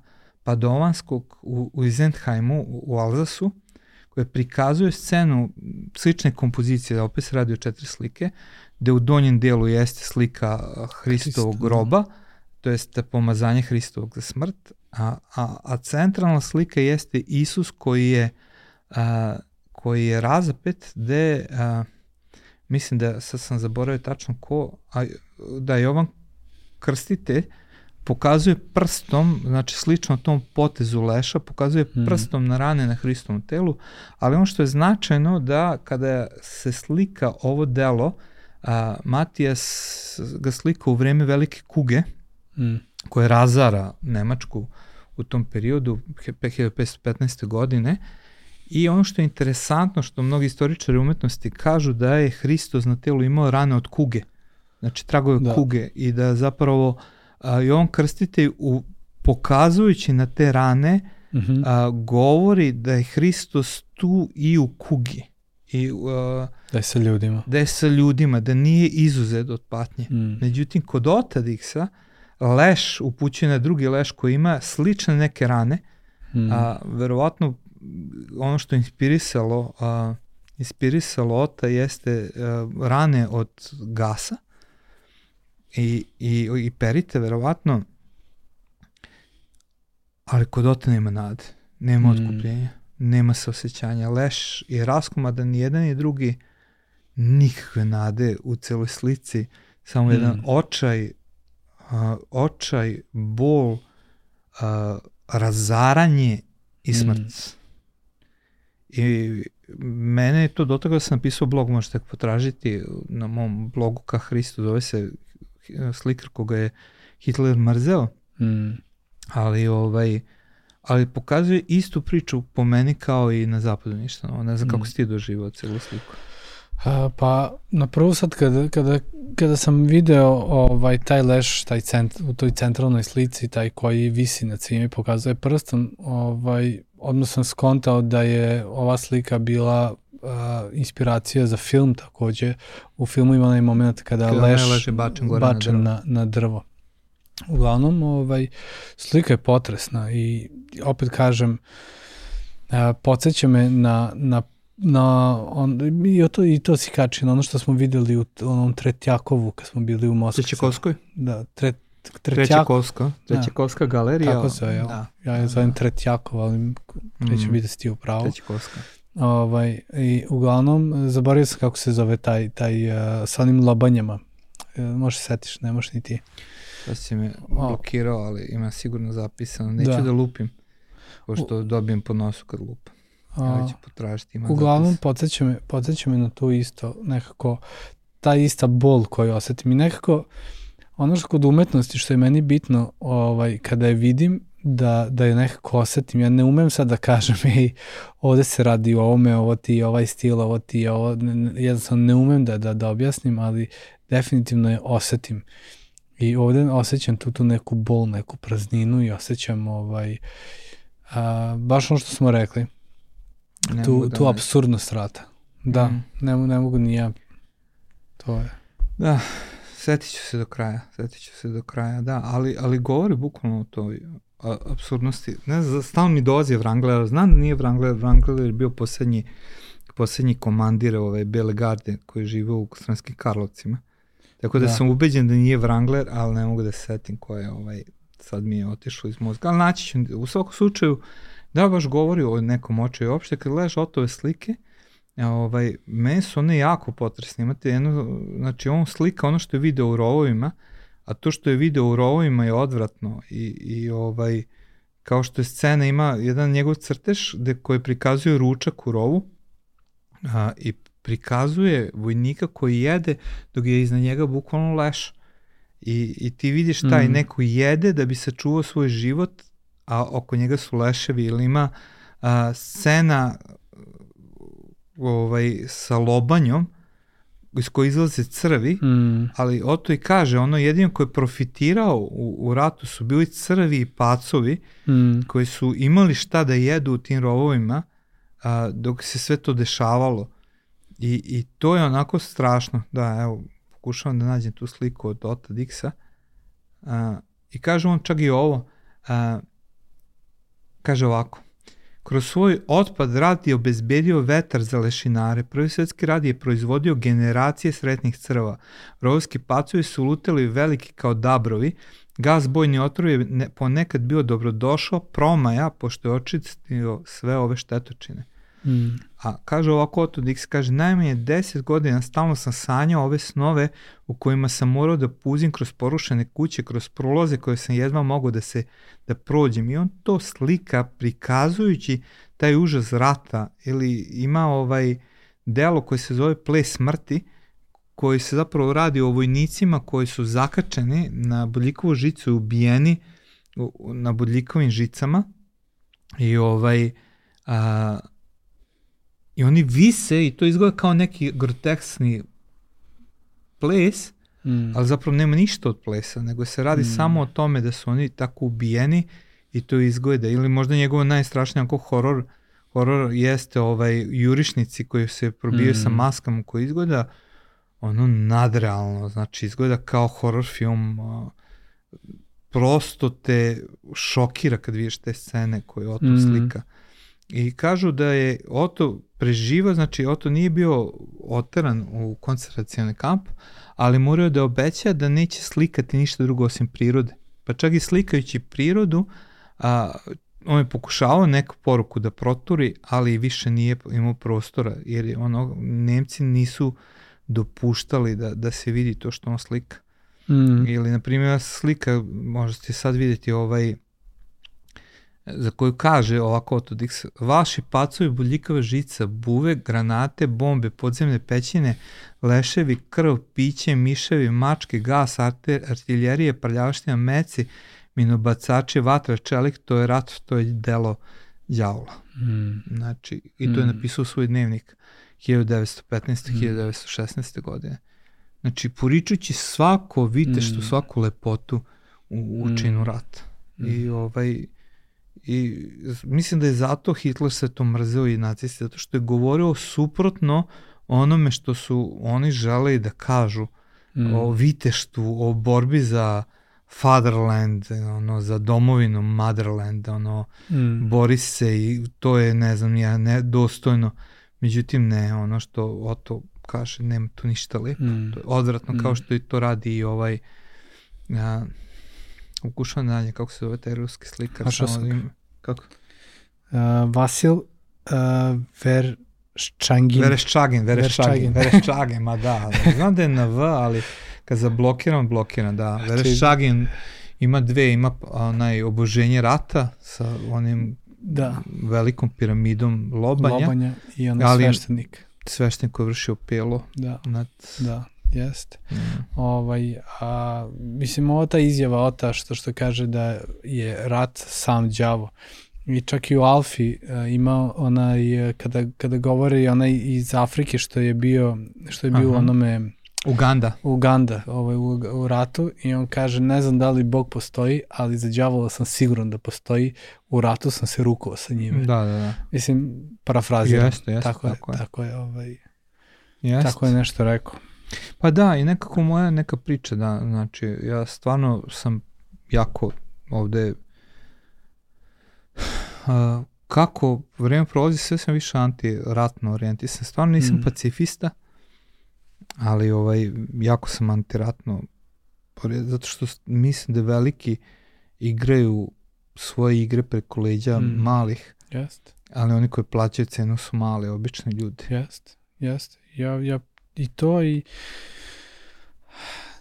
Padovanskog u, u Izentheimu u, u Alzasu, koje prikazuje scenu slične kompozicije, da opet se radi o četiri slike, gde u donjem delu jeste slika Hristovog Hristo, da. groba, to jeste pomazanje Hristovog za smrt, a, a, a centralna slika jeste Isus koji je, a, koji je razapet gde, a, mislim da sad sam zaboravio tačno ko, a, da Jovan Krstitelj pokazuje prstom, znači slično tom potezu leša, pokazuje mm. prstom na rane na Hristovom telu, ali ono što je značajno da kada se slika ovo delo, a, Matijas ga slika u vreme velike kuge, mm. koje razara Nemačku u tom periodu, 1515. godine, I ono što je interesantno, što mnogi istoričari umetnosti kažu da je Hristos na telu imao rane od kuge, znači tragove da. kuge i da zapravo uh, a, Jovan Krstitelj u, pokazujući na te rane uh mhm. -huh. a, govori da je Hristos tu i u kugi. I, a, da je sa ljudima. Da je sa ljudima, da nije izuzet od patnje. Mm. Međutim, kod Otadiksa leš upućuje na drugi leš koji ima slične neke rane, mm. a verovatno ono što je inspirisalo a, inspirisalo Ota jeste a, rane od gasa i, i, i perite verovatno, ali kod ote nema nade, nema mm. otkupljenja, nema se osjećanja. Leš je raskomadan, ni jedan ni drugi nikakve nade u celoj slici, samo mm. jedan očaj, uh, očaj, bol, uh, razaranje i smrt. Mm. I mene je to do toga da sam napisao blog, možete potražiti na mom blogu ka Hristu, zove se slikar koga je Hitler mrzeo, mm. ali ovaj ali pokazuje istu priču po meni kao i na zapadu ništa novo. Ne znam mm. kako si ti doživao celu sliku. A, pa na prvu sad kada, kada, kada sam video ovaj, taj leš taj cent, u toj centralnoj slici, taj koji visi na svime pokazuje prstom, ovaj, odmah sam skontao da je ova slika bila uh, inspiracija za film takođe. U filmu ima onaj moment kada, kada leš leži bačen, gore bačen na, drvo. na, na drvo. Uglavnom, ovaj, slika je potresna i opet kažem, uh, podsjeća me na, na na on, i, to, i to si kači na ono što smo videli u onom Tretjakovu kad smo bili u Moskvi. Trećakovskoj? Da, Tret, Trećakovska. Trećakovska da. galerija. Tako se, jel? Da. Ja je zovem Tretjakov, ali neće mm. biti da si ti u pravu. Ovaj, I uglavnom, zaboravio sam kako se zove taj, taj uh, sa onim lobanjama. Uh, možeš setiš, ne možeš ni ti. Da si me blokirao, ali ima sigurno zapisano. Neću da, da lupim, pošto U... dobijem po nosu kad lupam. Ja ću potražiti, ima Uglavnom, zapis. podsjeća me, podsjeća me na to isto, nekako, ta ista bol koju osetim i nekako, ono što kod umetnosti što je meni bitno, ovaj, kada je vidim, da, da je nekako osetim. Ja ne umem sad da kažem, ej, ovde se radi o ovome, ovo ti je ovaj stil, ovo ti je ovo, jednostavno ne umem da, da, da objasnim, ali definitivno je osetim. I ovde osjećam tu, tu neku bol, neku prazninu i osjećam ovaj, a, baš ono što smo rekli, ne tu, da tu absurdnost rata. Da, mm. ne, ne mogu ni ja. To je. Da, setit ću se do kraja, setit ću se do kraja, da, ali, ali govori bukvalno o toj, absurdnosti. Ne znam, stalno mi dolazi Wrangler, znam da nije Wrangler, Wrangler je bio poslednji, poslednji komandir ove Bele garde koji žive u Stranskim Karlovcima. Tako da, da, sam ubeđen da nije Wrangler, ali ne mogu da se setim ko je ovaj, sad mi je otišlo iz mozga. Ali naći ću, u svakom slučaju, da baš govori o nekom očaju. Uopšte kad gledaš otove slike, ovaj, meni su one jako potresne. Imate jedno, znači on slika ono što je video u rovovima, a to što je video u rovovima je odvratno i, i ovaj, kao što je scena ima jedan njegov crtež gde, koji prikazuje ručak u rovu a, i prikazuje vojnika koji jede dok je iznad njega bukvalno leš. I, i ti vidiš taj Mm. neko jede da bi sačuvao svoj život, a oko njega su leševi ili ima a, scena ovaj, sa lobanjom iz koje izlaze crvi, Mm. ali Oto i kaže, ono jedino ko je profitirao u, u ratu su bili crvi i pacovi Mm. koji su imali šta da jedu u tim rovovima a, dok se sve to dešavalo. I, I to je onako strašno. Da, evo, pokušavam da nađem tu sliku od Ota Dixa. A, I kaže on čak i ovo. A, kaže ovako. Kroz svoj otpad rad je obezbedio vetar za lešinare. Prvi svetski rad je proizvodio generacije sretnih crva. Rovski pacovi su lutali veliki kao dabrovi. Gas bojni otrov je ne, ponekad bio dobrodošao promaja pošto je očistio sve ove štetočine. Mm. A kaže ovako Otto Dix, kaže, najmanje 10 godina stalno sam sanjao ove snove u kojima sam morao da puzim kroz porušene kuće, kroz prolaze koje sam jedva mogao da se da prođem. I on to slika prikazujući taj užas rata ili ima ovaj delo koje se zove Ples smrti, koji se zapravo radi o vojnicima koji su zakačeni na bodljikovu žicu i ubijeni na bodljikovim žicama i ovaj a, i oni vise i to izgleda kao neki groteksni ples, Mm. ali zapravo nema ništa od plesa, nego se radi Mm. samo o tome da su oni tako ubijeni i to izgleda, ili možda njegovo najstrašnije ako horor, horor jeste ovaj jurišnici koji se sa Mm. maskama koji izgleda ono nadrealno, znači izgleda kao horor film, a, prosto te šokira kad vidiš te scene koje Oto Mm. slika. I kažu da je Oto preživao, znači Oto nije bio oteran u koncentracioni kamp, ali morao da obeća da neće slikati ništa drugo osim prirode. Pa čak i slikajući prirodu, a, on je pokušavao neku poruku da proturi, ali više nije imao prostora, jer je ono, Nemci nisu dopuštali da, da se vidi to što on slika. Mm. Ili, na primjer, slika, možete sad vidjeti ovaj, za koju kaže ovako Otto Dix, vaši pacovi, boljikava žica, buve, granate, bombe, podzemne pećine, leševi, krv, piće, miševi, mačke, gas, arte, artiljerije, prljavština, meci, minobacači, vatra, čelik, to je rat, to je delo đavola. Mm. Znači, i to je Mm. napisao u svoj dnevnik 1915. 1916. godine. Znači, poričući svako viteštvo, Mm. svaku lepotu u, u činu Mm. rata. I ovaj i mislim da je zato Hitler se to mrzeo i nacisti, zato što je govorio suprotno onome što su oni želeli da kažu Mm. o viteštvu, o borbi za fatherland, ono, za domovinu, motherland, ono, Mm. bori se i to je, ne znam, ja, ne, dostojno. Međutim, ne, ono što Oto kaže, nema tu ništa lepo. Mm. To je odvratno, kao Mm. što i to radi i ovaj, a, ukušavam dalje, kako se zove taj ruski slikar. Samo sam- im- Kako? Uh, Vasil uh, Verščangin. Vereščagin, Vereščagin, Vereščagin. Vereščagin, ma da, znam da je na V, ali kad zablokiram, blokiram, da. Znači- Vereščagin ima dve, ima onaj oboženje rata sa onim Da, velikom piramidom lobanja, Lobanja i on Ali- sveštenik. svešten koji je vršio pelo Da, nad... da, jeste. Mm. Ovaj, a, mislim, ova ta izjava Ota što, što kaže da je rat sam đavo. I čak i u Alfi uh, ima onaj, eh, kada, kada govori onaj iz Afrike što je bio, što je bio Aha. onome Uganda. Uganda ovaj, u, u ratu i on kaže ne znam da li Bog postoji, ali za đavola sam siguran da postoji, u ratu sam se rukovao sa njime. Da, da, da. Mislim, parafraziram. Jeste, jeste, tako, tako je, je. tako je, ovaj, Jeste. tako je nešto rekao. Pa da, i nekako moja neka priča, da, znači, ja stvarno sam jako ovde, uh, kako vreme prolazi, sve sam više antiratno orijentisan. Stvarno nisam Mm. pacifista, ali ovaj, jako sam antiratno, zato što mislim da veliki igraju svoje igre preko leđa Mm. malih, Jeste, ali oni koji plaćaju cenu su mali, obični ljudi. jeste, jeste. Ja, ja, I to i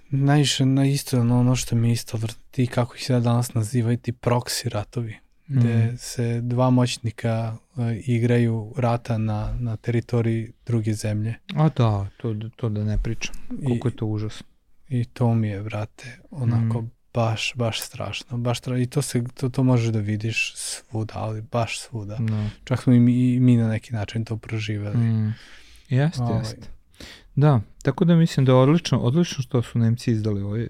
najviše na isto ono, ono što mi isto vrti, kako ih se danas nazivaju, ti proksi ratovi. gde Mm. se dva moćnika uh, igraju rata na, na teritoriji druge zemlje. A da, to, to da ne pričam. Koliko I, je to užasno. I to mi je, brate, onako Mm. baš, baš strašno. Baš tra... I to, se, to, to možeš da vidiš svuda, ali baš svuda. Da. Čak smo i mi, i mi na neki način to proživeli. Mm. Jeste, Ovaj. jeste. Da, tako da mislim da je odlično, odlično što su Nemci izdali ovaj,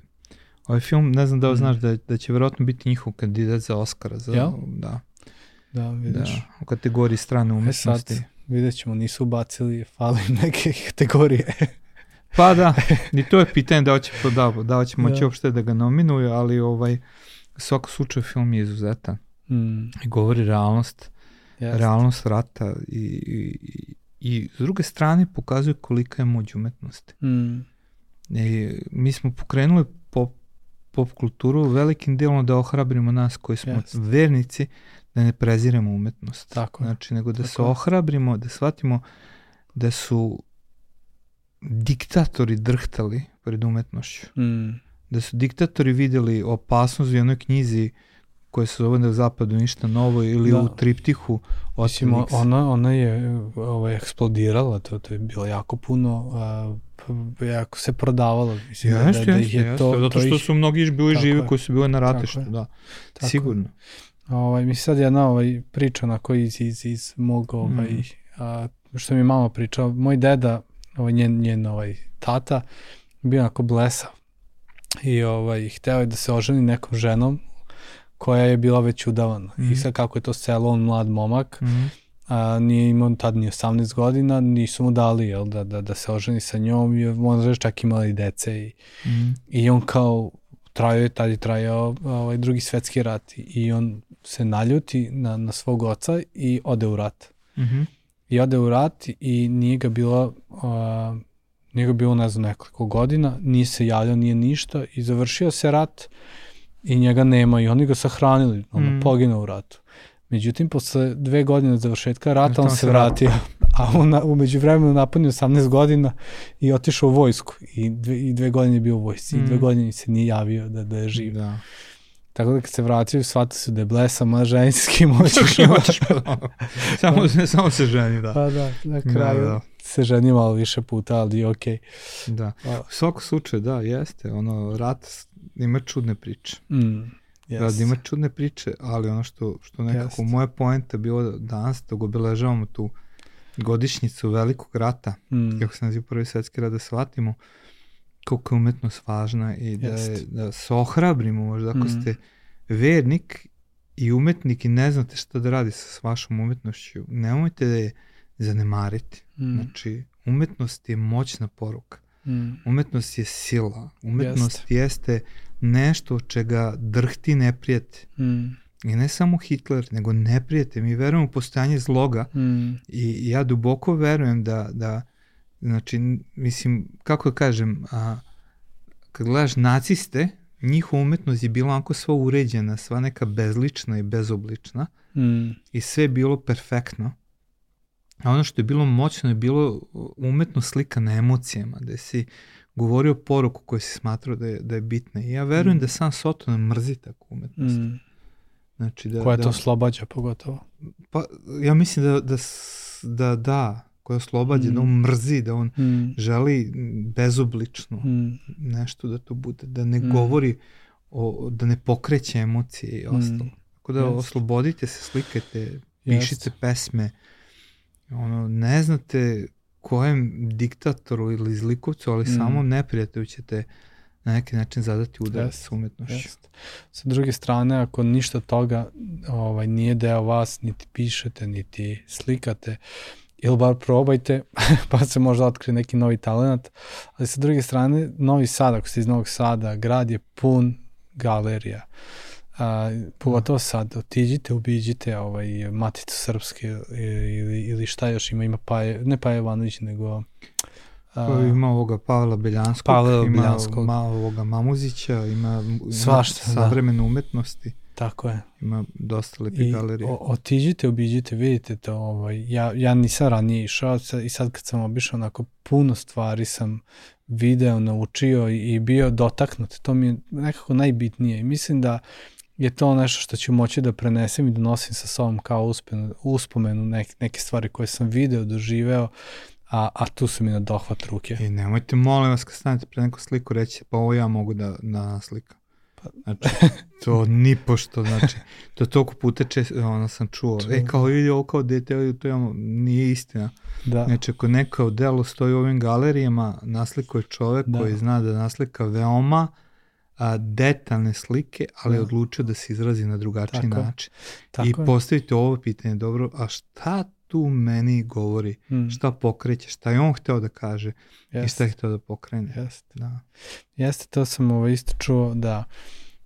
ovaj film. Ne znam da li Mm. znaš da, da će verovatno biti njihov kandidat za Oscara. Za, Jel? Da, Da, da, vidiš. u kategoriji strane E sad, umetnosti. vidjet ćemo, nisu ubacili, fali neke kategorije. Pa da, i to je pitanje da li će, da, da li će moći Da. uopšte da ga nominuju, ali ovaj, u svakom slučaju film je izuzetan. Mm, I govori realnost, jest. realnost rata i, i, i, s druge strane pokazuje kolika je moć umetnosti. Mm, I mi smo pokrenuli pop, pop kulturu velikim delom da ohrabrimo nas koji smo Jest. vernici da ne preziremo umetnost. Tako je. Znači, nego da Tako se ohrabrimo, da shvatimo da su diktatori drhtali pred umetnošću. mm, Da su diktatori vidjeli opasnost u jednoj knjizi koja se zove na zapadu ništa novo ili Da. u triptihu Otelix. ona, ona je ovaj, eksplodirala, to, to je bilo jako puno, a, jako se prodavalo. Mislim, da- Jeste, da, da ih je jeste, to, zato to što su mnogi bili živi koji su bili na ratištu, da, Tako. sigurno. Ovaj, mi sad jedna ovaj, priča onako iz, iz, iz mog, ovaj, Mm. a, što mi mama pričao, moj deda, ovaj, njen, njen ovaj, tata, bio onako blesav i ovaj, hteo je da se oženi nekom ženom koja je bila već udavana. Mhm. I sad kako je to selo, on mlad momak, Mhm. a, nije imao tad ni 18 godina, nisu mu dali jel, da, da, da se oženi sa njom i možda je čak imala i dece i, Mhm. i on kao trajao je, tad je trajao ovaj, drugi svetski rat i on se naljuti na, na svog oca i ode u rat. Mhm. I ode u rat i nije ga bilo a, nije ga bilo ne znam nekoliko godina, nije se javljao, nije ništa i završio se rat i njega nema i oni ga sahranili, ono, Mm. poginuo u ratu. Međutim, posle dve godine završetka rata, on se se vratio, a on na, umeđu vremenu napunio 18 godina i otišao u vojsku i dve, i dve godine je bio u vojsci i dve Mm. godine se nije javio da, da je živ. Da. Tako da kad se vratio, shvatio su da je blesa, ma ženski moćeš. samo, samo se ženi, da. Pa da, na Da, kraju da. se ženi malo više puta, ali okej. Da. Okay. U svakom slučaju, da, jeste. Ono, rat ima čudne priče. Mm, yes. Yes. Da, ima čudne priče, ali ono što, što nekako Jeste. moja poenta bilo da danas dok obeležavamo tu godišnjicu velikog rata, Mm, kako se naziva prvi svetski rat, da shvatimo koliko je umetnost važna i da, je, Jeste. da se ohrabrimo možda ako Mm. ste vernik i umetnik i ne znate šta da radi sa s vašom umetnošću, nemojte da je zanemariti. mm, Znači, umetnost je moćna poruka. mm, Umetnost je sila. Umetnost jeste nešto čega drhti neprijete. mm, I ne samo Hitler, nego neprijete. Mi verujemo u postojanje zloga mm, i ja duboko verujem da, da znači, mislim, kako da kažem, a, kad gledaš naciste, njihova umetnost je bila onako sva uređena, sva neka bezlična i bezoblična mm, i sve je bilo perfektno. A ono što je bilo moćno je bilo umetno slika na emocijama, da si govorio poruku koju si smatrao da je, da je bitna. I ja verujem Mm. da sam Soton mrzi takvu umetnost. mm. Znači da, Koja da, to oslobađa pogotovo. pa, ja mislim da, da, da, da, koja oslobađa, Mm. da on mrzi, da on Mm, želi bezoblično mm, nešto da to bude, da ne Mm. govori, o, da ne pokreće emocije i ostalo. Tako da Jest. oslobodite se, slikajte, pišite pesme. Ono, ne znate kojem diktatoru ili zlikovcu, ali Mm. samo neprijatelju ćete na neki način zadati udarac Jest, sa umetnošću. Jest. Sa druge strane, ako ništa toga ovaj, nije deo vas, niti pišete, niti slikate, ili bar probajte, pa se možda otkrije neki novi talent. Ali sa druge strane, Novi Sad, ako ste iz Novog Sada, grad je pun galerija. A, pogotovo sad, otiđite, ubiđite ovaj, Maticu Srpske ili, ili šta još ima, ima Paje, ne Paje Ivanović, nego... Pa ima ovoga Pavla Beljanskog, Pavla ima Beljanskog. Ma, ovoga Mamuzića, ima, ima Svašta, da. savremene umetnosti, Tako je. ima dosta lepi I galerije. o, otiđite, obiđite, vidite to. Ovaj, ja, ja nisam ranije išao i sad kad sam obišao, onako puno stvari sam video, naučio i, i bio dotaknut. To mi je nekako najbitnije. I mislim da je to nešto što ću moći da prenesem i da nosim sa sobom kao uspomenu, uspomenu neke, neke stvari koje sam video, doživeo, a, a tu su mi na dohvat ruke. I nemojte, molim vas, kad stanete pre neku sliku, reći, pa ovo ja mogu da, da slikam. Znači, to ni pošto, znači, to toliko puta čest, ono sam čuo, e, kao vidi ovo kao dete, to je, nije istina. Da. Znači, ako neko delo stoji u ovim galerijama, nasliko je čovek Da. koji zna da naslika veoma a, detaljne slike, ali je Da. odlučio da se izrazi na drugačiji Tako je. način. Tako I je. postavite ovo pitanje, dobro, a šta tu meni govori? Mm, Šta pokreće? Šta je on hteo da kaže? I jeste, šta je hteo da pokrene? jeste. Da. Jeste, to sam ovo isto čuo da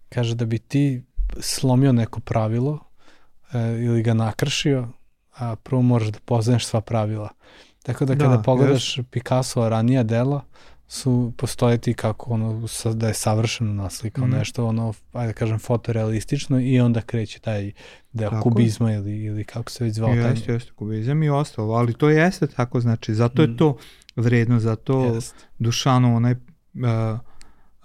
kaže da bi ti slomio neko pravilo e, ili ga nakršio, a prvo moraš da poznaješ sva pravila. Tako da kada Da, pogledaš Picasso ranija dela, su postoje ti kako ono sa, da je savršeno naslikao Mhm. nešto ono ajde da kažem fotorealistično i onda kreće taj deo Tako je. kubizma ili, ili kako se već zvao taj Jeste, jeste, kubizam i ostalo, ali to jeste tako, znači, zato Mm. je to vredno, zato Jest. Dušanov onaj uh,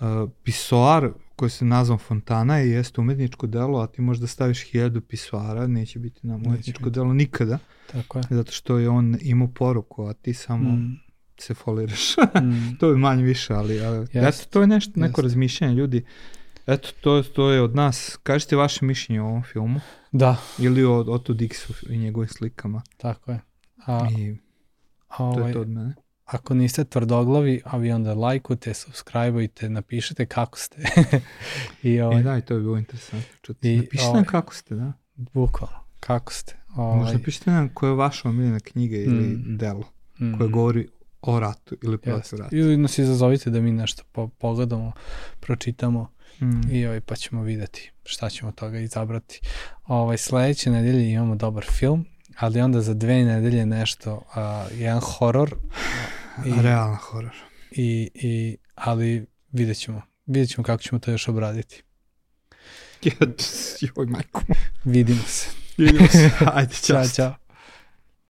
uh, pisoar koji se nazvan Fontana i jeste umetničko delo, a ti možeš da staviš hiljadu pisoara, neće biti nam Neće umetničko delo nikada, tako je zato što je on imao poruku, a ti samo Mm, se foliraš. mm, to je manje više, ali, ali Jest. eto, to je nešto, neko Jest. razmišljanje ljudi. Eto, to, to je od nas. Kažite vaše mišljenje o ovom filmu da, ili o Otto Dixu i njegovim slikama. tako je a, I a to ovaj, je to od mene. ako niste tvrdoglavi, a vi onda lajkujte, subscribeujte, napišite kako ste. I I ovaj, da, i to je bilo interesantno čuti. I, Napišite ovaj, nam kako ste, da. bukvalno, kako ste. Možda Ovaj, napišite nam koja je vaša omiljena knjiga ili Mm. delo mm, koje govori o ratu ili protiv rata. Ili nas izazovite da mi nešto po, pogledamo, pročitamo Mm. i ovaj, pa ćemo videti šta ćemo toga izabrati. Ovaj, sledeće nedelje imamo dobar film, ali onda za dve nedelje nešto, a, jedan horor, i- Realan horor. i, i, ali vidjet ćemo. Vidjet ćemo kako ćemo to još obraditi. Joj, majko. Vidimo se. Vidimo se. Ajde, Ćao, čao. čao.